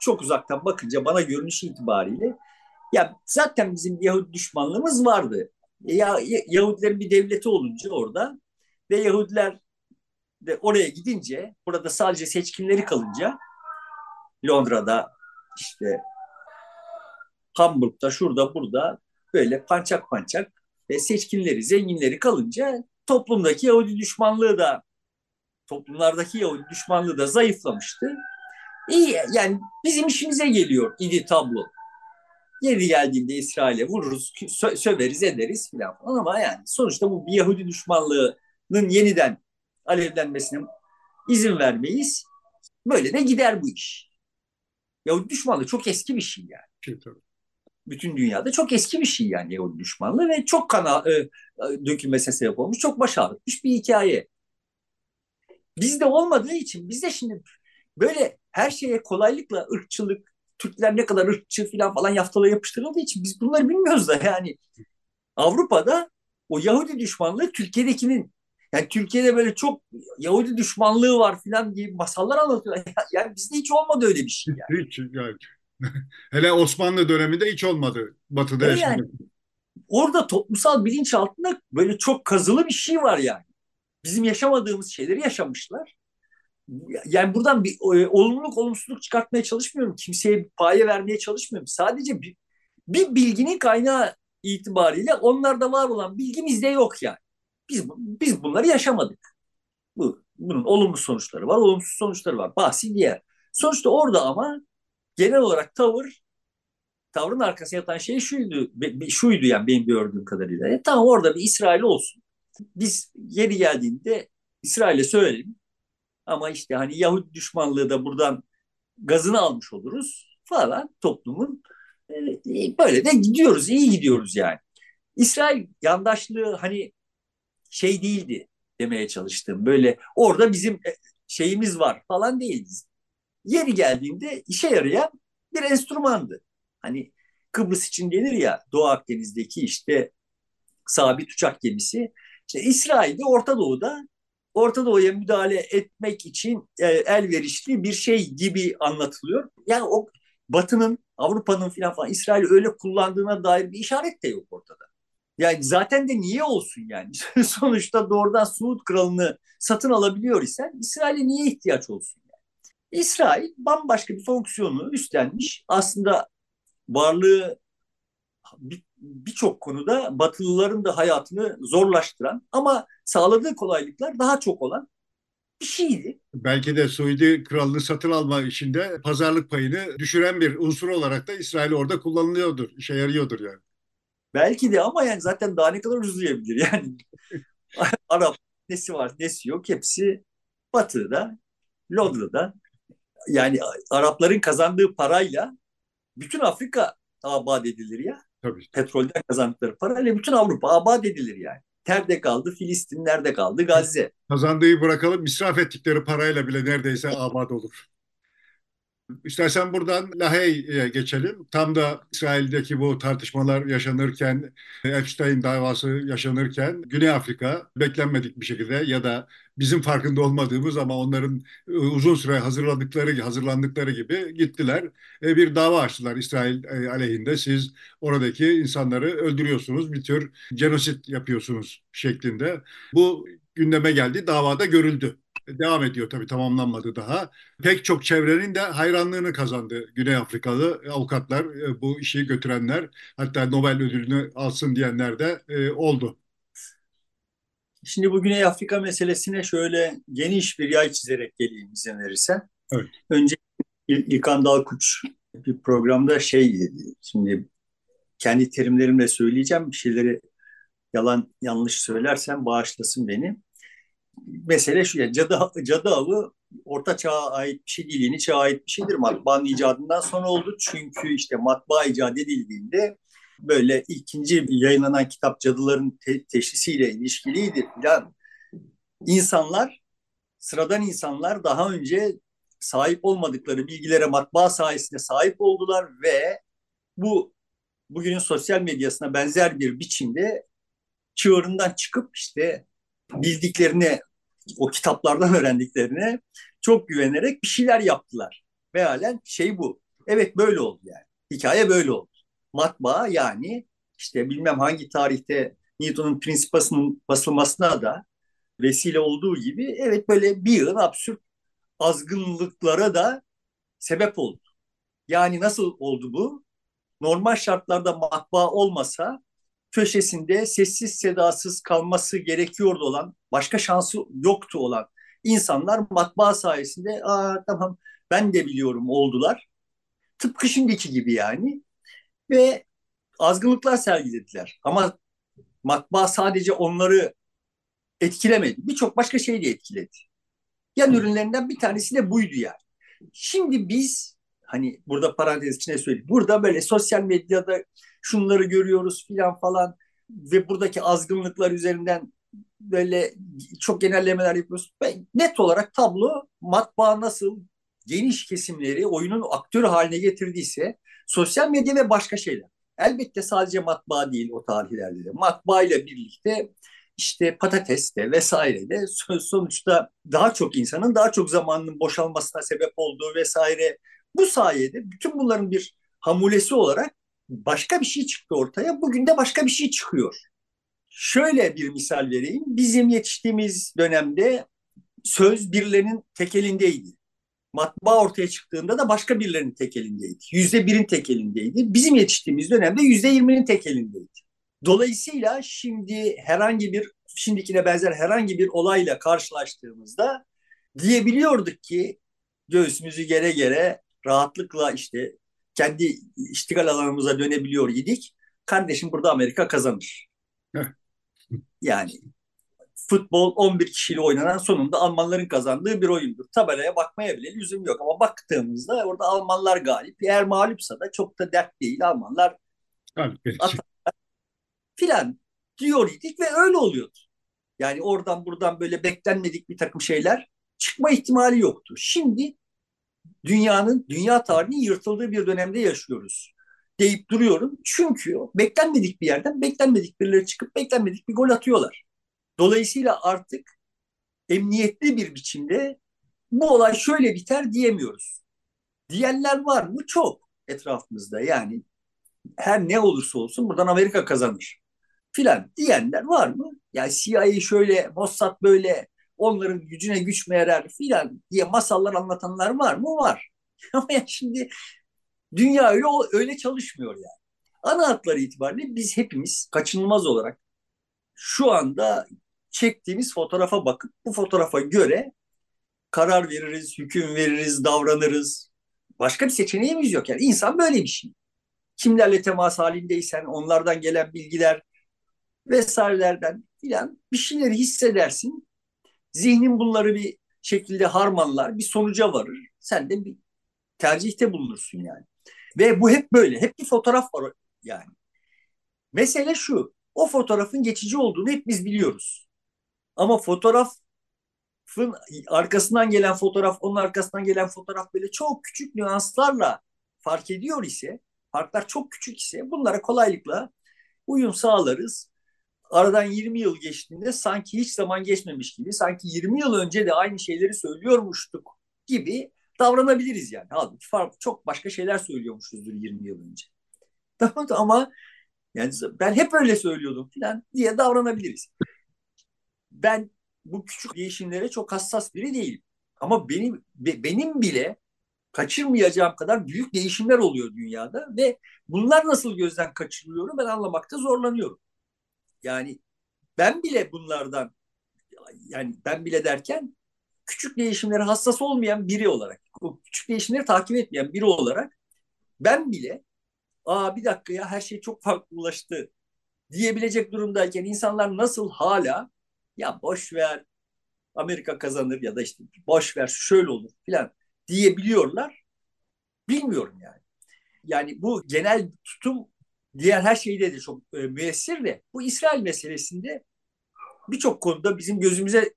çok uzaktan bakınca bana görünüş itibariyle ya zaten bizim Yahudi düşmanlığımız vardı. Ya Yahudilerin bir devleti olunca orada ve Yahudiler de oraya gidince burada sadece seçkinleri kalınca Londra'da işte Hamburg'da şurada burada böyle pançak pançak ve seçkinleri, zenginleri kalınca toplumdaki Yahudi düşmanlığı da toplumlardaki Yahudi düşmanlığı da zayıflamıştı. İyi yani bizim işimize geliyor idi tablo. Yeri geldiğinde İsrail'e vururuz, sö- söveriz, ederiz filan ama yani sonuçta bu bir Yahudi düşmanlığının yeniden alevlenmesine izin vermeyiz. Böyle de gider bu iş. Yahudi düşmanlığı çok eski bir şey yani. Bütün dünyada çok eski bir şey yani Yahudi düşmanlığı ve çok kana e, dökülmesine sebep olmuş, çok baş ağrıtmış bir hikaye. Bizde olmadığı için bizde şimdi böyle her şeye kolaylıkla ırkçılık, Türkler ne kadar ırkçı falan falan yaftalara yapıştırıldığı için biz bunları bilmiyoruz da yani Avrupa'da o Yahudi düşmanlığı Türkiye'dekinin yani Türkiye'de böyle çok Yahudi düşmanlığı var falan gibi masallar anlatıyorlar. Yani bizde hiç olmadı öyle bir şey yani. Hiç yani. Hele Osmanlı döneminde hiç olmadı Batı'da e yani, Orada toplumsal bilinç altında böyle çok kazılı bir şey var yani. Bizim yaşamadığımız şeyleri yaşamışlar yani buradan bir e, olumluluk olumsuzluk çıkartmaya çalışmıyorum. Kimseye bir paye vermeye çalışmıyorum. Sadece bir, bir bilginin kaynağı itibariyle onlarda var olan bilgimizde yok yani. Biz biz bunları yaşamadık. Bu bunun olumlu sonuçları var, olumsuz sonuçları var. Bahsi diğer. Sonuçta orada ama genel olarak tavır tavrın arkasına yatan şey şuydu, şuydu yani benim gördüğüm kadarıyla. E, tamam orada bir İsrail olsun. Biz yeri geldiğinde İsrail'e söyleyelim. Ama işte hani Yahudi düşmanlığı da buradan gazını almış oluruz falan toplumun. E, böyle de gidiyoruz, iyi gidiyoruz yani. İsrail yandaşlığı hani şey değildi demeye çalıştım. Böyle orada bizim e, şeyimiz var falan değiliz. Yeri geldiğinde işe yarayan bir enstrümandı. Hani Kıbrıs için gelir ya Doğu Akdeniz'deki işte sabit uçak gemisi. İşte İsrail'de Orta Doğu'da Orta Doğu'ya müdahale etmek için e, elverişli bir şey gibi anlatılıyor. Yani o Batı'nın, Avrupa'nın falan falan İsrail'i öyle kullandığına dair bir işaret de yok ortada. Yani zaten de niye olsun yani? Sonuçta doğrudan Suud kralını satın alabiliyor isen İsrail'e niye ihtiyaç olsun? İsrail bambaşka bir fonksiyonu üstlenmiş. Aslında varlığı birçok konuda Batılıların da hayatını zorlaştıran ama sağladığı kolaylıklar daha çok olan bir şeydi. Belki de Suudi kralını satın alma işinde pazarlık payını düşüren bir unsur olarak da İsrail orada kullanılıyordur, işe yarıyordur yani. Belki de ama yani zaten daha ne kadar uzayabilir yani. Arap nesi var nesi yok hepsi Batı'da, Londra'da. Yani Arapların kazandığı parayla bütün Afrika abad edilir ya. Tabii. Petrolden kazandıkları parayla bütün Avrupa abad edilir yani. Nerede kaldı? Filistin nerede kaldı? Gazze. Kazandığı bırakalım israf ettikleri parayla bile neredeyse abad olur. İstersen buradan Lahey'e geçelim. Tam da İsrail'deki bu tartışmalar yaşanırken, Epstein davası yaşanırken Güney Afrika beklenmedik bir şekilde ya da bizim farkında olmadığımız ama onların e, uzun süre hazırladıkları hazırlandıkları gibi gittiler. E, bir dava açtılar İsrail e, aleyhinde. Siz oradaki insanları öldürüyorsunuz, bir tür genosit yapıyorsunuz şeklinde. Bu gündeme geldi, davada görüldü devam ediyor tabii tamamlanmadı daha. Pek çok çevrenin de hayranlığını kazandı Güney Afrikalı avukatlar, e, bu işi götürenler. Hatta Nobel ödülünü alsın diyenler de e, oldu. Şimdi bu Güney Afrika meselesine şöyle geniş bir yay çizerek geleyim izin verirsen. Evet. Önce İlkan Dalkuç bir programda şey dedi. Şimdi kendi terimlerimle söyleyeceğim. Bir şeyleri yalan yanlış söylersem bağışlasın beni mesele şu ya cadı, cadı avı orta çağa ait bir şey değil, yeni çağa ait bir şeydir. Matbaanın icadından sonra oldu. Çünkü işte matbaa icat edildiğinde böyle ikinci yayınlanan kitap cadıların te- teşhisiyle ilişkiliydi filan. İnsanlar, sıradan insanlar daha önce sahip olmadıkları bilgilere matbaa sayesinde sahip oldular ve bu bugünün sosyal medyasına benzer bir biçimde çığırından çıkıp işte bildiklerini, o kitaplardan öğrendiklerine çok güvenerek bir şeyler yaptılar. Ve şey bu. Evet böyle oldu yani. Hikaye böyle oldu. Matbaa yani işte bilmem hangi tarihte Newton'un prensipasının basılmasına da vesile olduğu gibi evet böyle bir yığın absürt azgınlıklara da sebep oldu. Yani nasıl oldu bu? Normal şartlarda matbaa olmasa köşesinde sessiz sedasız kalması gerekiyordu olan, başka şansı yoktu olan insanlar matbaa sayesinde aa tamam ben de biliyorum oldular. Tıpkı şimdiki gibi yani. Ve azgınlıklar sergilediler. Ama matbaa sadece onları etkilemedi. Birçok başka şey de etkiledi. Yan ürünlerinden bir tanesi de buydu yani. Şimdi biz hani burada parantez içine söyleyeyim. Burada böyle sosyal medyada şunları görüyoruz filan falan ve buradaki azgınlıklar üzerinden böyle çok genellemeler yapıyoruz. Ben net olarak tablo matbaa nasıl geniş kesimleri oyunun aktörü haline getirdiyse sosyal medya ve başka şeyler. Elbette sadece matbaa değil o tarihlerde de. Matbaa ile birlikte işte patates de vesaire de sonuçta daha çok insanın daha çok zamanının boşalmasına sebep olduğu vesaire bu sayede bütün bunların bir hamulesi olarak başka bir şey çıktı ortaya. Bugün de başka bir şey çıkıyor. Şöyle bir misal vereyim. Bizim yetiştiğimiz dönemde söz birilerinin tek elindeydi. Matbaa ortaya çıktığında da başka birilerinin tek elindeydi. Yüzde birin tek elindeydi. Bizim yetiştiğimiz dönemde yüzde yirminin tek elindeydi. Dolayısıyla şimdi herhangi bir, şimdikine benzer herhangi bir olayla karşılaştığımızda diyebiliyorduk ki göğsümüzü gere gere rahatlıkla işte kendi iştigal alanımıza dönebiliyor idik. Kardeşim burada Amerika kazanır. yani futbol 11 kişiyle oynanan sonunda Almanların kazandığı bir oyundur. Tabelaya bakmaya bile lüzum yok ama baktığımızda orada Almanlar galip. Eğer mağlupsa da çok da dert değil. Almanlar filan diyor idik ve öyle oluyordu. Yani oradan buradan böyle beklenmedik bir takım şeyler çıkma ihtimali yoktu. Şimdi dünyanın, dünya tarihinin yırtıldığı bir dönemde yaşıyoruz deyip duruyorum. Çünkü beklenmedik bir yerden beklenmedik birileri çıkıp beklenmedik bir gol atıyorlar. Dolayısıyla artık emniyetli bir biçimde bu olay şöyle biter diyemiyoruz. Diyenler var mı? Çok etrafımızda. Yani her ne olursa olsun buradan Amerika kazanır. filan diyenler var mı? Yani CIA şöyle, Mossad böyle, onların gücüne güç mü filan diye masallar anlatanlar var mı? Var. Ama yani şimdi dünya öyle öyle çalışmıyor yani. Ana hatları itibariyle biz hepimiz kaçınılmaz olarak şu anda çektiğimiz fotoğrafa bakıp bu fotoğrafa göre karar veririz, hüküm veririz, davranırız. Başka bir seçeneğimiz yok. Yani insan böyle bir şey. Kimlerle temas halindeysen onlardan gelen bilgiler vesairelerden filan bir şeyleri hissedersin. Zihnin bunları bir şekilde harmanlar, bir sonuca varır. Sen de bir tercihte bulunursun yani. Ve bu hep böyle. Hep bir fotoğraf var yani. Mesele şu. O fotoğrafın geçici olduğunu hep biz biliyoruz. Ama fotoğrafın arkasından gelen fotoğraf, onun arkasından gelen fotoğraf böyle çok küçük nüanslarla fark ediyor ise, farklar çok küçük ise bunlara kolaylıkla uyum sağlarız. Aradan 20 yıl geçtiğinde sanki hiç zaman geçmemiş gibi, sanki 20 yıl önce de aynı şeyleri söylüyormuştuk gibi davranabiliriz yani. Halbuki farklı çok başka şeyler söylüyormuşuzdur 20 yıl önce. Tamam ama yani ben hep öyle söylüyordum falan diye davranabiliriz. Ben bu küçük değişimlere çok hassas biri değilim. Ama benim benim bile kaçırmayacağım kadar büyük değişimler oluyor dünyada ve bunlar nasıl gözden kaçırılıyor ben anlamakta zorlanıyorum. Yani ben bile bunlardan yani ben bile derken küçük değişimlere hassas olmayan biri olarak, o küçük değişimleri takip etmeyen biri olarak ben bile aa bir dakika ya her şey çok farklılaştı diyebilecek durumdayken insanlar nasıl hala ya boş ver Amerika kazanır ya da işte boş ver şöyle olur filan diyebiliyorlar. Bilmiyorum yani. Yani bu genel tutum diğer her şeyde de çok e, müessir de bu İsrail meselesinde birçok konuda bizim gözümüze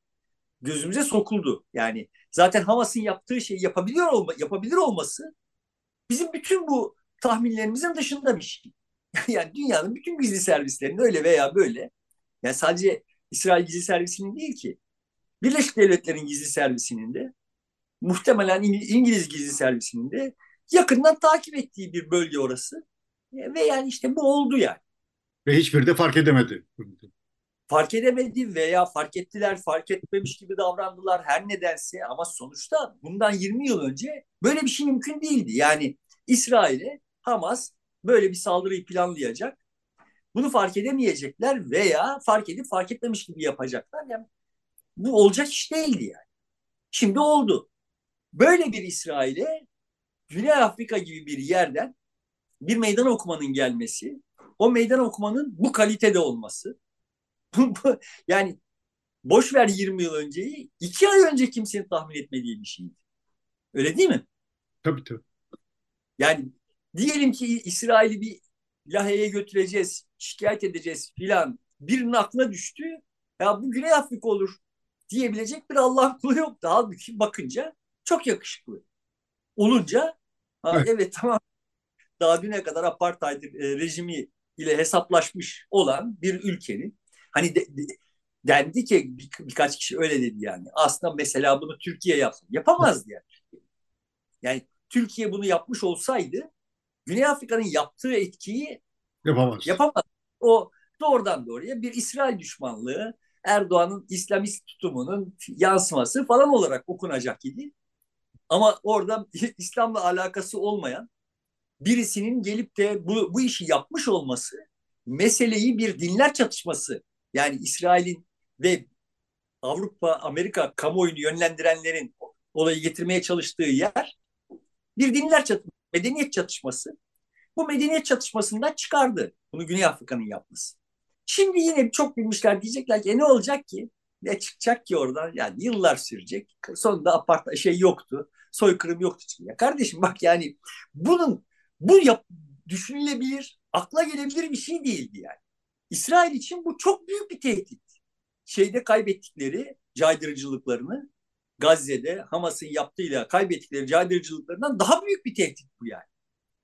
gözümüze sokuldu. Yani zaten Hamas'ın yaptığı şeyi yapabiliyor olma, yapabilir olması bizim bütün bu tahminlerimizin dışında bir şey. Yani dünyanın bütün gizli servislerinin öyle veya böyle yani sadece İsrail gizli servisinin değil ki Birleşik Devletler'in gizli servisinin de muhtemelen İngiliz gizli servisinin de yakından takip ettiği bir bölge orası. Ve yani işte bu oldu yani. Ve hiçbir de fark edemedi fark edemedi veya fark ettiler, fark etmemiş gibi davrandılar her nedense ama sonuçta bundan 20 yıl önce böyle bir şey mümkün değildi. Yani İsrail'e Hamas böyle bir saldırıyı planlayacak. Bunu fark edemeyecekler veya fark edip fark etmemiş gibi yapacaklar. Yani bu olacak iş değildi yani. Şimdi oldu. Böyle bir İsrail'e Güney Afrika gibi bir yerden bir meydan okumanın gelmesi, o meydan okumanın bu kalitede olması, yani boş ver 20 yıl önceyi, iki ay önce kimsenin tahmin etmediği bir şeydi. Öyle değil mi? Tabii tabii. Yani diyelim ki İsrail'i bir Lahey'e götüreceğiz, şikayet edeceğiz filan. Birinin aklına düştü. Ya bu Güney Afrika olur diyebilecek bir Allah kulu yoktu. Halbuki bakınca çok yakışıklı. Olunca evet. evet tamam daha düne kadar apartheid e, rejimi ile hesaplaşmış olan bir ülkenin Hani de, de, dendi ki bir, birkaç kişi öyle dedi yani. Aslında mesela bunu Türkiye yapsın. Yapamazdı yani. Yani Türkiye bunu yapmış olsaydı Güney Afrika'nın yaptığı etkiyi yapamaz. Yapamaz. O doğrudan doğruya bir İsrail düşmanlığı, Erdoğan'ın İslamist tutumunun yansıması falan olarak okunacak idi. Ama orada İslam'la alakası olmayan birisinin gelip de bu, bu işi yapmış olması meseleyi bir dinler çatışması yani İsrail'in ve Avrupa, Amerika kamuoyunu yönlendirenlerin olayı getirmeye çalıştığı yer bir dinler çatışması, medeniyet çatışması. Bu medeniyet çatışmasından çıkardı bunu Güney Afrika'nın yapması. Şimdi yine çok bilmişler diyecekler ki e ne olacak ki? Ne çıkacak ki oradan? Yani yıllar sürecek. Sonunda apart şey yoktu. Soykırım yoktu. Ya kardeşim bak yani bunun bu yap, düşünülebilir, akla gelebilir bir şey değildi yani. İsrail için bu çok büyük bir tehdit. Şeyde kaybettikleri caydırıcılıklarını Gazze'de Hamas'ın yaptığıyla kaybettikleri caydırıcılıklarından daha büyük bir tehdit bu yani.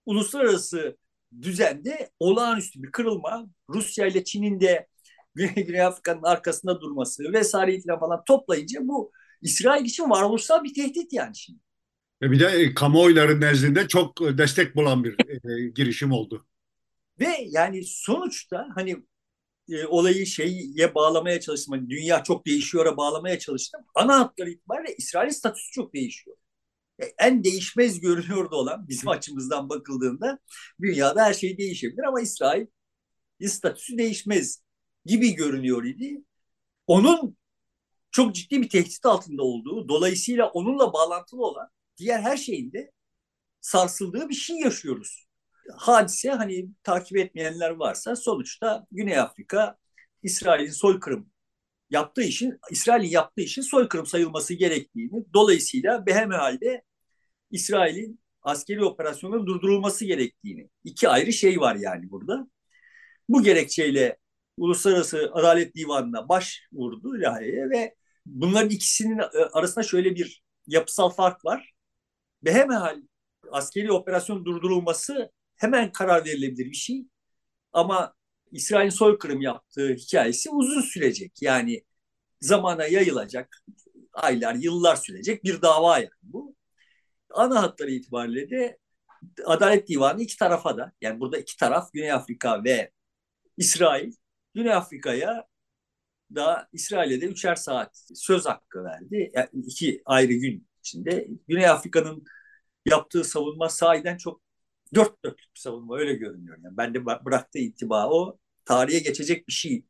Uluslararası düzende olağanüstü bir kırılma, Rusya ile Çin'in de Güney, Afrika'nın arkasında durması vesaire falan toplayınca bu İsrail için varoluşsal bir tehdit yani şimdi. Ve bir de e, kamuoyları nezdinde çok destek bulan bir e, girişim oldu. Ve yani sonuçta hani e, olayı şeye bağlamaya çalıştım. Hani dünya çok değişiyor'a bağlamaya çalıştım. Ana hatları itibariyle İsrail statüsü çok değişiyor. Yani en değişmez görünüyordu olan bizim açımızdan bakıldığında dünyada her şey değişebilir ama İsrail statüsü değişmez gibi görünüyor idi. Onun çok ciddi bir tehdit altında olduğu, dolayısıyla onunla bağlantılı olan diğer her şeyin de sarsıldığı bir şey yaşıyoruz. Hadise hani takip etmeyenler varsa sonuçta Güney Afrika İsrail'in soykırım yaptığı işin İsrail'in yaptığı işin soykırım sayılması gerektiğini dolayısıyla behemehalde İsrail'in askeri operasyonun durdurulması gerektiğini iki ayrı şey var yani burada. Bu gerekçeyle Uluslararası Adalet Divanı'na başvurdu laheye ve bunların ikisinin arasında şöyle bir yapısal fark var. Behemehal askeri operasyon durdurulması hemen karar verilebilir bir şey. Ama İsrail'in soykırım yaptığı hikayesi uzun sürecek. Yani zamana yayılacak, aylar, yıllar sürecek bir dava yani bu. Ana hatları itibariyle de Adalet Divanı iki tarafa da, yani burada iki taraf Güney Afrika ve İsrail, Güney Afrika'ya da İsrail'e de üçer saat söz hakkı verdi. Yani iki ayrı gün içinde. Güney Afrika'nın yaptığı savunma sahiden çok dört dörtlük bir savunma öyle görünüyor. Yani ben de bıraktığı intiba o tarihe geçecek bir şey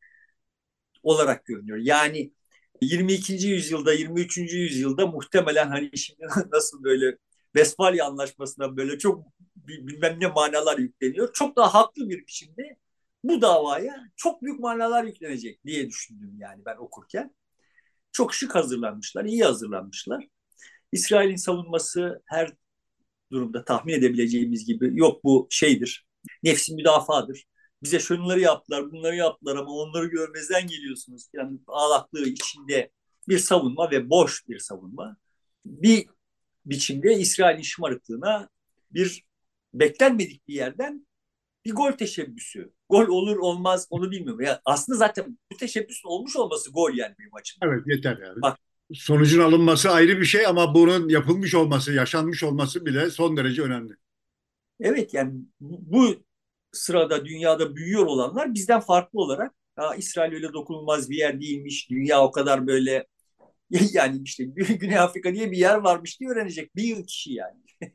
olarak görünüyor. Yani 22. yüzyılda 23. yüzyılda muhtemelen hani şimdi nasıl böyle Vesfalya Anlaşması'na böyle çok bilmem ne manalar yükleniyor. Çok daha haklı bir biçimde bu davaya çok büyük manalar yüklenecek diye düşündüm yani ben okurken. Çok şık hazırlanmışlar, iyi hazırlanmışlar. İsrail'in savunması her durumda tahmin edebileceğimiz gibi yok bu şeydir, nefsi müdafadır. Bize şunları yaptılar, bunları yaptılar ama onları görmezden geliyorsunuz. Yani ağlaklığı içinde bir savunma ve boş bir savunma. Bir biçimde İsrail'in şımarıklığına bir beklenmedik bir yerden bir gol teşebbüsü. Gol olur olmaz onu bilmiyorum. Ya aslında zaten bu teşebbüsün olmuş olması gol yani benim açımdan. Evet yeter yani. Bak sonucun alınması ayrı bir şey ama bunun yapılmış olması, yaşanmış olması bile son derece önemli. Evet yani bu sırada dünyada büyüyor olanlar bizden farklı olarak İsrail öyle dokunulmaz bir yer değilmiş, dünya o kadar böyle yani işte Güney Afrika diye bir yer varmış diye öğrenecek bir kişi yani.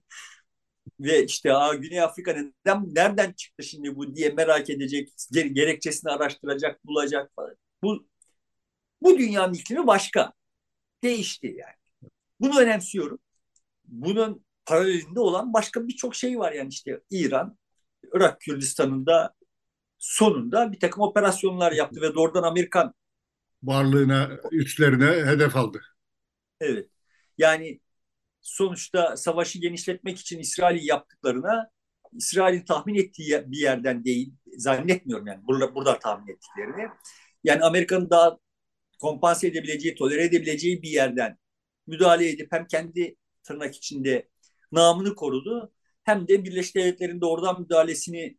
Ve işte Aa, Güney Afrika neden, nereden çıktı şimdi bu diye merak edecek, gerekçesini araştıracak, bulacak falan. Bu, bu dünyanın iklimi başka değişti yani. Bunu önemsiyorum. Bunun paralelinde olan başka birçok şey var yani işte İran, Irak Kürdistan'ında sonunda bir takım operasyonlar yaptı ve doğrudan Amerikan varlığına, üstlerine hedef aldı. Evet. Yani sonuçta savaşı genişletmek için İsrail'in yaptıklarına İsrail'in tahmin ettiği bir yerden değil, zannetmiyorum yani burada, burada tahmin ettiklerini. Yani Amerika'nın daha kompanse edebileceği, tolere edebileceği bir yerden müdahale edip hem kendi tırnak içinde namını korudu hem de Birleşik Devletler'in doğrudan müdahalesini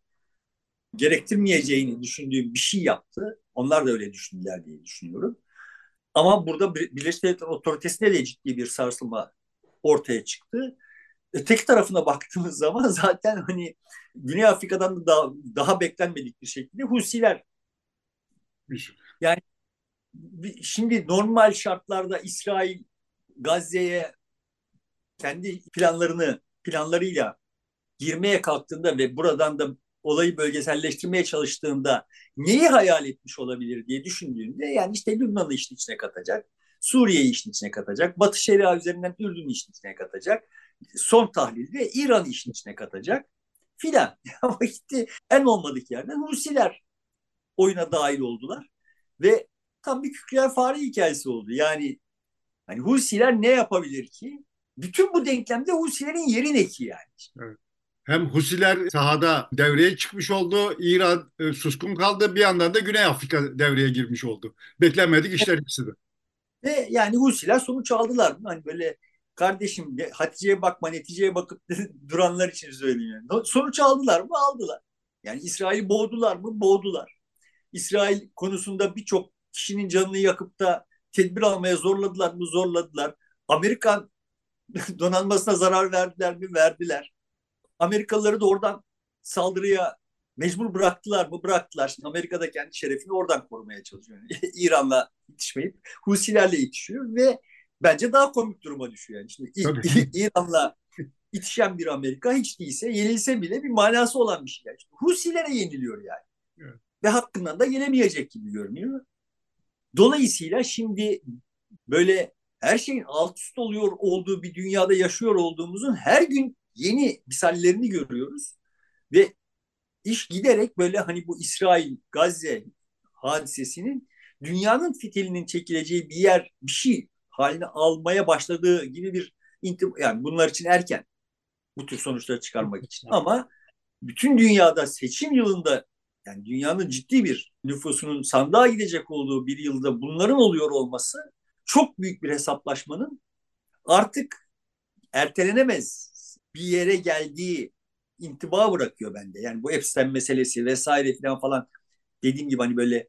gerektirmeyeceğini düşündüğüm bir şey yaptı. Onlar da öyle düşündüler diye düşünüyorum. Ama burada Birleşik Devletler otoritesinde de ciddi bir sarsılma ortaya çıktı. Öteki tarafına baktığımız zaman zaten hani Güney Afrika'dan da daha, daha beklenmedik bir şekilde Husiler. Yani şimdi normal şartlarda İsrail Gazze'ye kendi planlarını planlarıyla girmeye kalktığında ve buradan da olayı bölgeselleştirmeye çalıştığında neyi hayal etmiş olabilir diye düşündüğünde yani işte Lübnan'ı işin içine katacak, Suriye'yi işin içine katacak, Batı Şeria üzerinden Ürdün'ü işin içine katacak, son tahlilde İran'ı işin içine katacak filan. Ama gitti en olmadık yerden Husiler oyuna dahil oldular ve tam bir kükreyen fare hikayesi oldu. Yani hani Husiler ne yapabilir ki? Bütün bu denklemde Husilerin yeri ne ki yani? Evet. Hem Husiler sahada devreye çıkmış oldu. İran e, suskun kaldı. Bir yandan da Güney Afrika devreye girmiş oldu. Beklenmedik işler ikisi de. Ve yani Husiler sonuç aldılar. Hani böyle kardeşim Hatice'ye bakma neticeye bakıp duranlar için söyleyeyim. Sonuç aldılar mı? Aldılar. Yani İsrail'i boğdular mı? Boğdular. İsrail konusunda birçok kişinin canını yakıp da tedbir almaya zorladılar mı? Zorladılar. Amerikan donanmasına zarar verdiler mi? Verdiler. Amerikalıları da oradan saldırıya mecbur bıraktılar mı? Bıraktılar. Şimdi Amerika'da kendi şerefini oradan korumaya çalışıyor. İran'la itişmeyip Husilerle itişiyor ve bence daha komik duruma düşüyor. Yani şimdi İran'la itişen bir Amerika hiç değilse yenilse bile bir manası olan bir şey. Yani. Husilere yeniliyor yani. Evet. Ve hakkından da gelemeyecek gibi görünüyor. Dolayısıyla şimdi böyle her şeyin alt üst oluyor olduğu bir dünyada yaşıyor olduğumuzun her gün yeni misallerini görüyoruz. Ve iş giderek böyle hani bu İsrail, Gazze hadisesinin dünyanın fitilinin çekileceği bir yer, bir şey haline almaya başladığı gibi bir yani bunlar için erken bu tür sonuçları çıkarmak için. Ama bütün dünyada seçim yılında yani dünyanın ciddi bir nüfusunun sandığa gidecek olduğu bir yılda bunların oluyor olması çok büyük bir hesaplaşmanın artık ertelenemez bir yere geldiği intiba bırakıyor bende. Yani bu Epstein meselesi vesaire falan falan dediğim gibi hani böyle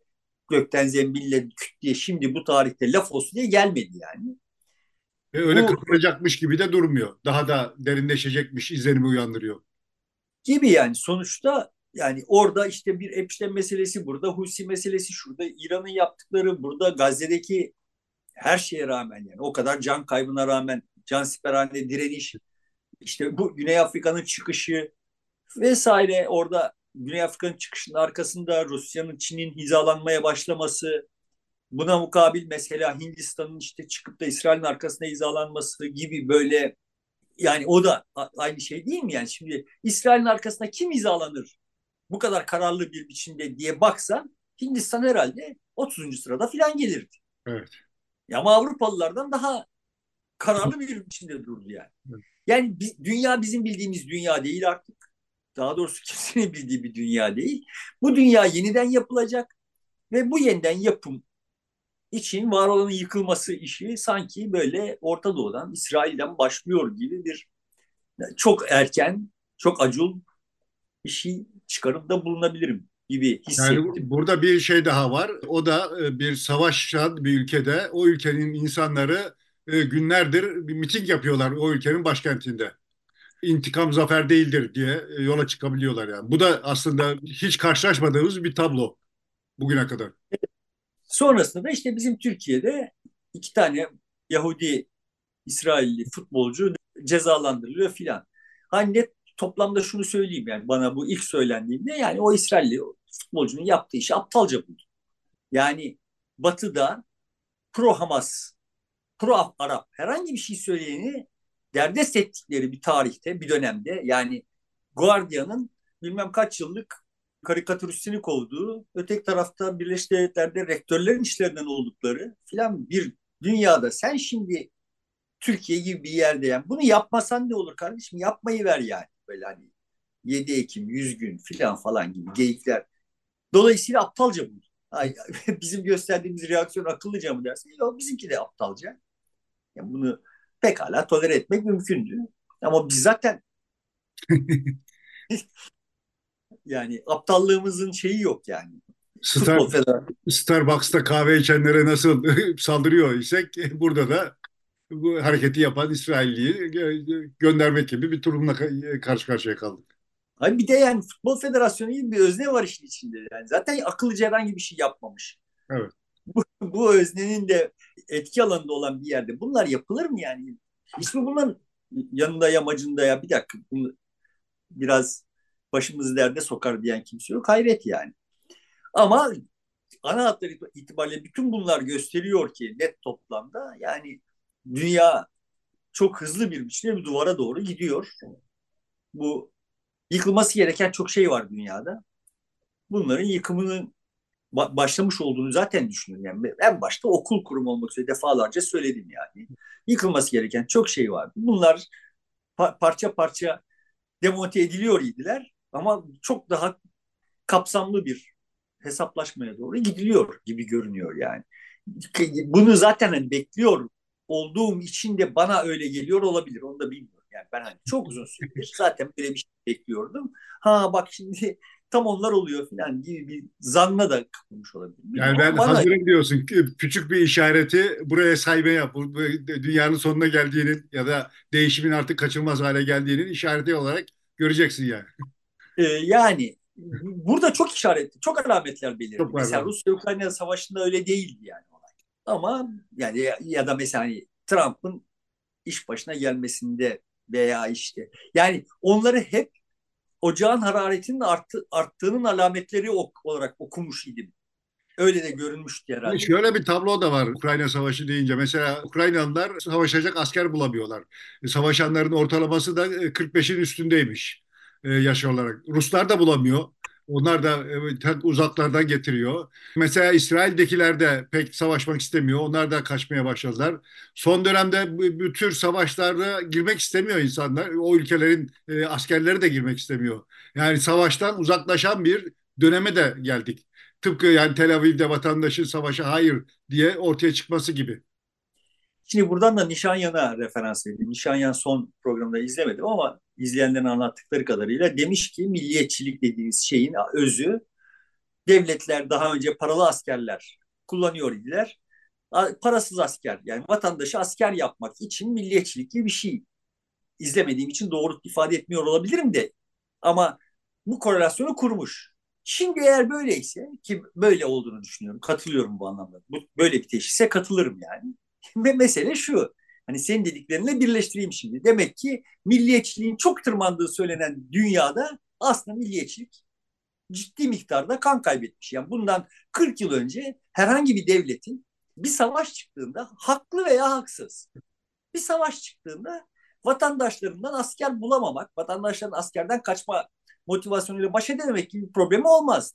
gökten zembille küt diye şimdi bu tarihte laf olsun diye gelmedi yani. Ve öyle bu, kıpıracakmış gibi de durmuyor. Daha da derinleşecekmiş izlenimi uyandırıyor. Gibi yani sonuçta yani orada işte bir Epstein meselesi burada, Husi meselesi şurada, İran'ın yaptıkları burada, Gazze'deki her şeye rağmen yani o kadar can kaybına rağmen can siperhane direniş, işte bu Güney Afrika'nın çıkışı vesaire orada Güney Afrika'nın çıkışının arkasında Rusya'nın Çin'in hizalanmaya başlaması, buna mukabil mesela Hindistan'ın işte çıkıp da İsrail'in arkasına hizalanması gibi böyle yani o da aynı şey değil mi? Yani şimdi İsrail'in arkasına kim hizalanır bu kadar kararlı bir biçimde diye baksan Hindistan herhalde 30. sırada filan gelirdi. Evet. Ya ama Avrupalılardan daha kararlı bir biçimde durdu yani. Evet. Yani dünya bizim bildiğimiz dünya değil artık. Daha doğrusu kimsenin bildiği bir dünya değil. Bu dünya yeniden yapılacak ve bu yeniden yapım için var olanın yıkılması işi sanki böyle Orta Doğu'dan, İsrail'den başlıyor gibi bir çok erken, çok acul bir şey çıkarımda bulunabilirim gibi hissettim. Yani burada bir şey daha var. O da e, bir savaşan bir ülkede o ülkenin insanları e, günlerdir bir miting yapıyorlar o ülkenin başkentinde. İntikam zafer değildir diye e, yola çıkabiliyorlar yani. Bu da aslında hiç karşılaşmadığımız bir tablo bugüne kadar. Sonrasında da işte bizim Türkiye'de iki tane Yahudi İsrailli futbolcu cezalandırılıyor filan. Hani net toplamda şunu söyleyeyim yani bana bu ilk söylendiğinde yani o İsrailli futbolcunun yaptığı işi aptalca buldu. Yani Batı'da pro Hamas, pro Arap herhangi bir şey söyleyeni derdest ettikleri bir tarihte, bir dönemde yani Guardian'ın bilmem kaç yıllık karikatüristini kovduğu, öteki tarafta Birleşik Devletler'de rektörlerin işlerinden oldukları filan bir dünyada sen şimdi Türkiye gibi bir yerde yani bunu yapmasan ne olur kardeşim yapmayı ver yani böyle hani 7 Ekim 100 gün filan falan gibi geyikler. Dolayısıyla aptalca bu. Ay, bizim gösterdiğimiz reaksiyon akıllıca mı dersin? Yok bizimki de aptalca. Yani bunu pekala tolere etmek mümkündü. Ama biz zaten yani aptallığımızın şeyi yok yani. Star, Starbucks'ta kahve içenlere nasıl saldırıyor isek burada da bu hareketi yapan İsrailliyi göndermek gibi bir durumla karşı karşıya kaldık. Hayır bir de yani Futbol Federasyonu gibi bir özne var işin içinde. Yani zaten akıllıca herhangi bir şey yapmamış. Evet. Bu, bu öznenin de etki alanında olan bir yerde bunlar yapılır mı yani? Hiç mi bunların yanında yamacında ya bir dakika bunu biraz başımızı derde sokar diyen kimse yok. Hayret yani. Ama ana hatları itibariyle bütün bunlar gösteriyor ki net toplamda yani dünya çok hızlı bir biçimde bir duvara doğru gidiyor. Bu yıkılması gereken çok şey var dünyada. Bunların yıkımının başlamış olduğunu zaten düşünüyorum. Yani en başta okul kurumu olmak üzere defalarca söyledim yani. Yıkılması gereken çok şey var. Bunlar pa- parça parça demonte ediliyor idiler ama çok daha kapsamlı bir hesaplaşmaya doğru gidiliyor gibi görünüyor yani. Bunu zaten hani bekliyor olduğum için de bana öyle geliyor olabilir. Onu da bilmiyorum. Yani ben hani çok uzun süredir zaten böyle bir şey bekliyordum. Ha bak şimdi tam onlar oluyor falan gibi bir zanla da kapılmış olabilir. Yani ben bana... hazırım diyorsun. Küçük bir işareti buraya sayma yap. Dünyanın sonuna geldiğinin ya da değişimin artık kaçınılmaz hale geldiğinin işareti olarak göreceksin yani. Ee, yani burada çok işaretli, çok alametler belirdi. Çok mesela Rusya-Ukrayna savaşında öyle değildi yani. Ama yani ya, da mesela hani Trump'ın iş başına gelmesinde veya işte yani onları hep ocağın hararetinin arttı, arttığının alametleri ok, olarak okumuş idim. Öyle de görünmüştü herhalde. Şöyle bir tablo da var Ukrayna Savaşı deyince. Mesela Ukraynalılar savaşacak asker bulamıyorlar. Savaşanların ortalaması da 45'in üstündeymiş e, yaş olarak. Ruslar da bulamıyor. Onlar da e, uzaklardan getiriyor. Mesela İsrail'dekiler de pek savaşmak istemiyor. Onlar da kaçmaya başladılar. Son dönemde bu, tür savaşlarda girmek istemiyor insanlar. O ülkelerin e, askerleri de girmek istemiyor. Yani savaştan uzaklaşan bir döneme de geldik. Tıpkı yani Tel Aviv'de vatandaşın savaşa hayır diye ortaya çıkması gibi. Şimdi buradan da Nişanyan'a referans edeyim. Nişanyan son programda izlemedim ama izleyenlerin anlattıkları kadarıyla demiş ki milliyetçilik dediğimiz şeyin özü devletler daha önce paralı askerler kullanıyor idiler. Parasız asker yani vatandaşı asker yapmak için milliyetçilik gibi bir şey. İzlemediğim için doğru ifade etmiyor olabilirim de ama bu korelasyonu kurmuş. Şimdi eğer böyleyse ki böyle olduğunu düşünüyorum, katılıyorum bu anlamda. Bu, böyle bir teşhise katılırım yani. Ve mesele şu. Hani senin dediklerinle birleştireyim şimdi. Demek ki milliyetçiliğin çok tırmandığı söylenen dünyada aslında milliyetçilik ciddi miktarda kan kaybetmiş. Yani bundan 40 yıl önce herhangi bir devletin bir savaş çıktığında haklı veya haksız bir savaş çıktığında vatandaşlarından asker bulamamak, vatandaşların askerden kaçma motivasyonuyla baş edememek gibi bir problemi olmaz.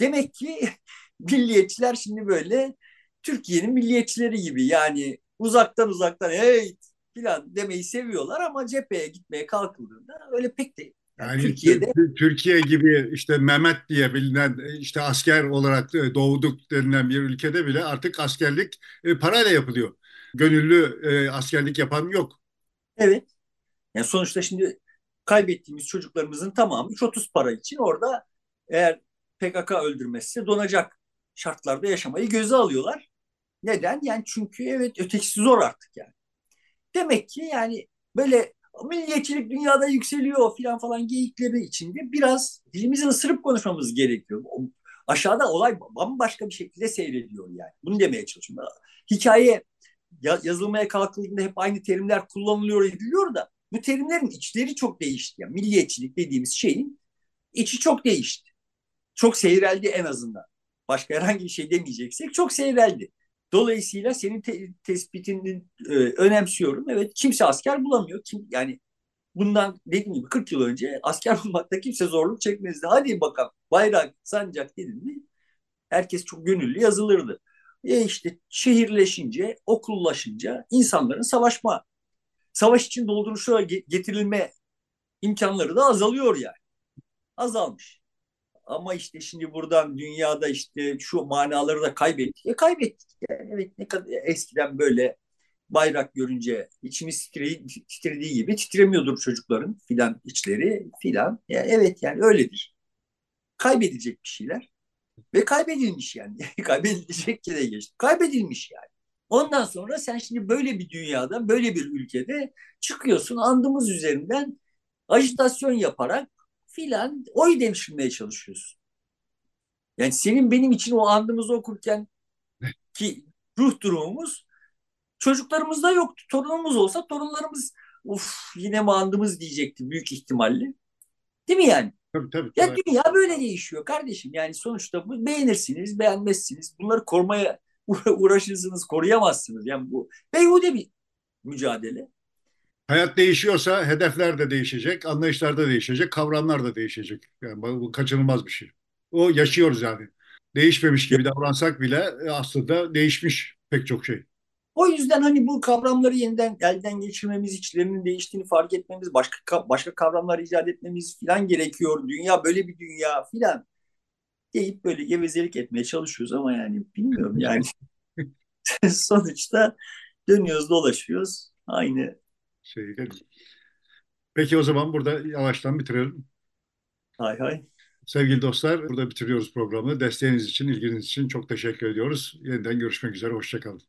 Demek ki milliyetçiler şimdi böyle Türkiye'nin milliyetçileri gibi yani uzaktan uzaktan hey filan demeyi seviyorlar ama cepheye gitmeye kalkıldığında öyle pek de yani Türkiye'de Türkiye gibi işte Mehmet diye bilinen işte asker olarak doğduk denilen bir ülkede bile artık askerlik e, parayla yapılıyor. Gönüllü e, askerlik yapan yok. Evet. Yani sonuçta şimdi kaybettiğimiz çocuklarımızın tamamı 3-30 para için orada eğer PKK öldürmezse donacak şartlarda yaşamayı göze alıyorlar. Neden? Yani çünkü evet ötekisi zor artık yani. Demek ki yani böyle milliyetçilik dünyada yükseliyor filan falan geyikleri içinde biraz dilimizi ısırıp konuşmamız gerekiyor. Aşağıda olay bambaşka bir şekilde seyrediyor yani. Bunu demeye çalışıyorum. Hikaye yazılmaya kalkıldığında hep aynı terimler kullanılıyor ediliyor da bu terimlerin içleri çok değişti. Yani milliyetçilik dediğimiz şeyin içi çok değişti. Çok seyreldi en azından. Başka herhangi bir şey demeyeceksek çok seyreldi. Dolayısıyla senin te- tespitini e, önemsiyorum. Evet kimse asker bulamıyor. Kim yani bundan dediğim gibi 40 yıl önce asker bulmakta kimse zorluk çekmezdi. Hadi bakalım bayrak, sancak dedin mi herkes çok gönüllü yazılırdı. E işte şehirleşince, okullaşınca insanların savaşma, savaş için dolduruşa getirilme imkanları da azalıyor yani. Azalmış. Ama işte şimdi buradan dünyada işte şu manaları da kaybettik. E kaybettik yani. Evet ne kadar eskiden böyle bayrak görünce içimiz titredi, titrediği gibi titremiyordur çocukların filan içleri filan. Yani evet yani öyledir. Kaybedecek bir şeyler. Ve kaybedilmiş yani. Kaybedilecek yere geçti. Kaybedilmiş yani. Ondan sonra sen şimdi böyle bir dünyada, böyle bir ülkede çıkıyorsun andımız üzerinden ajitasyon yaparak filan oy devşirmeye çalışıyorsun. Yani senin benim için o andımızı okurken ki ruh durumumuz çocuklarımızda yoktu. Torunumuz olsa torunlarımız uf yine mi andımız diyecekti büyük ihtimalle. Değil mi yani? Tabii, tabii, ya tabii. dünya böyle değişiyor kardeşim. Yani sonuçta bu beğenirsiniz, beğenmezsiniz. Bunları korumaya uğraşırsınız, koruyamazsınız. Yani bu beyhude bir mücadele. Hayat değişiyorsa hedefler de değişecek, anlayışlar da değişecek, kavramlar da değişecek. Yani bu kaçınılmaz bir şey. O yaşıyoruz yani. Değişmemiş gibi davransak bile e, aslında değişmiş pek çok şey. O yüzden hani bu kavramları yeniden elden geçirmemiz, içlerinin değiştiğini fark etmemiz, başka başka kavramlar icat etmemiz falan gerekiyor. Dünya böyle bir dünya falan deyip böyle gevezelik etmeye çalışıyoruz ama yani bilmiyorum yani. Sonuçta dönüyoruz dolaşıyoruz. Aynı şey. Peki o zaman burada yavaştan bitirelim. Hay hay. Sevgili dostlar burada bitiriyoruz programı. Desteğiniz için, ilginiz için çok teşekkür ediyoruz. Yeniden görüşmek üzere. Hoşçakalın.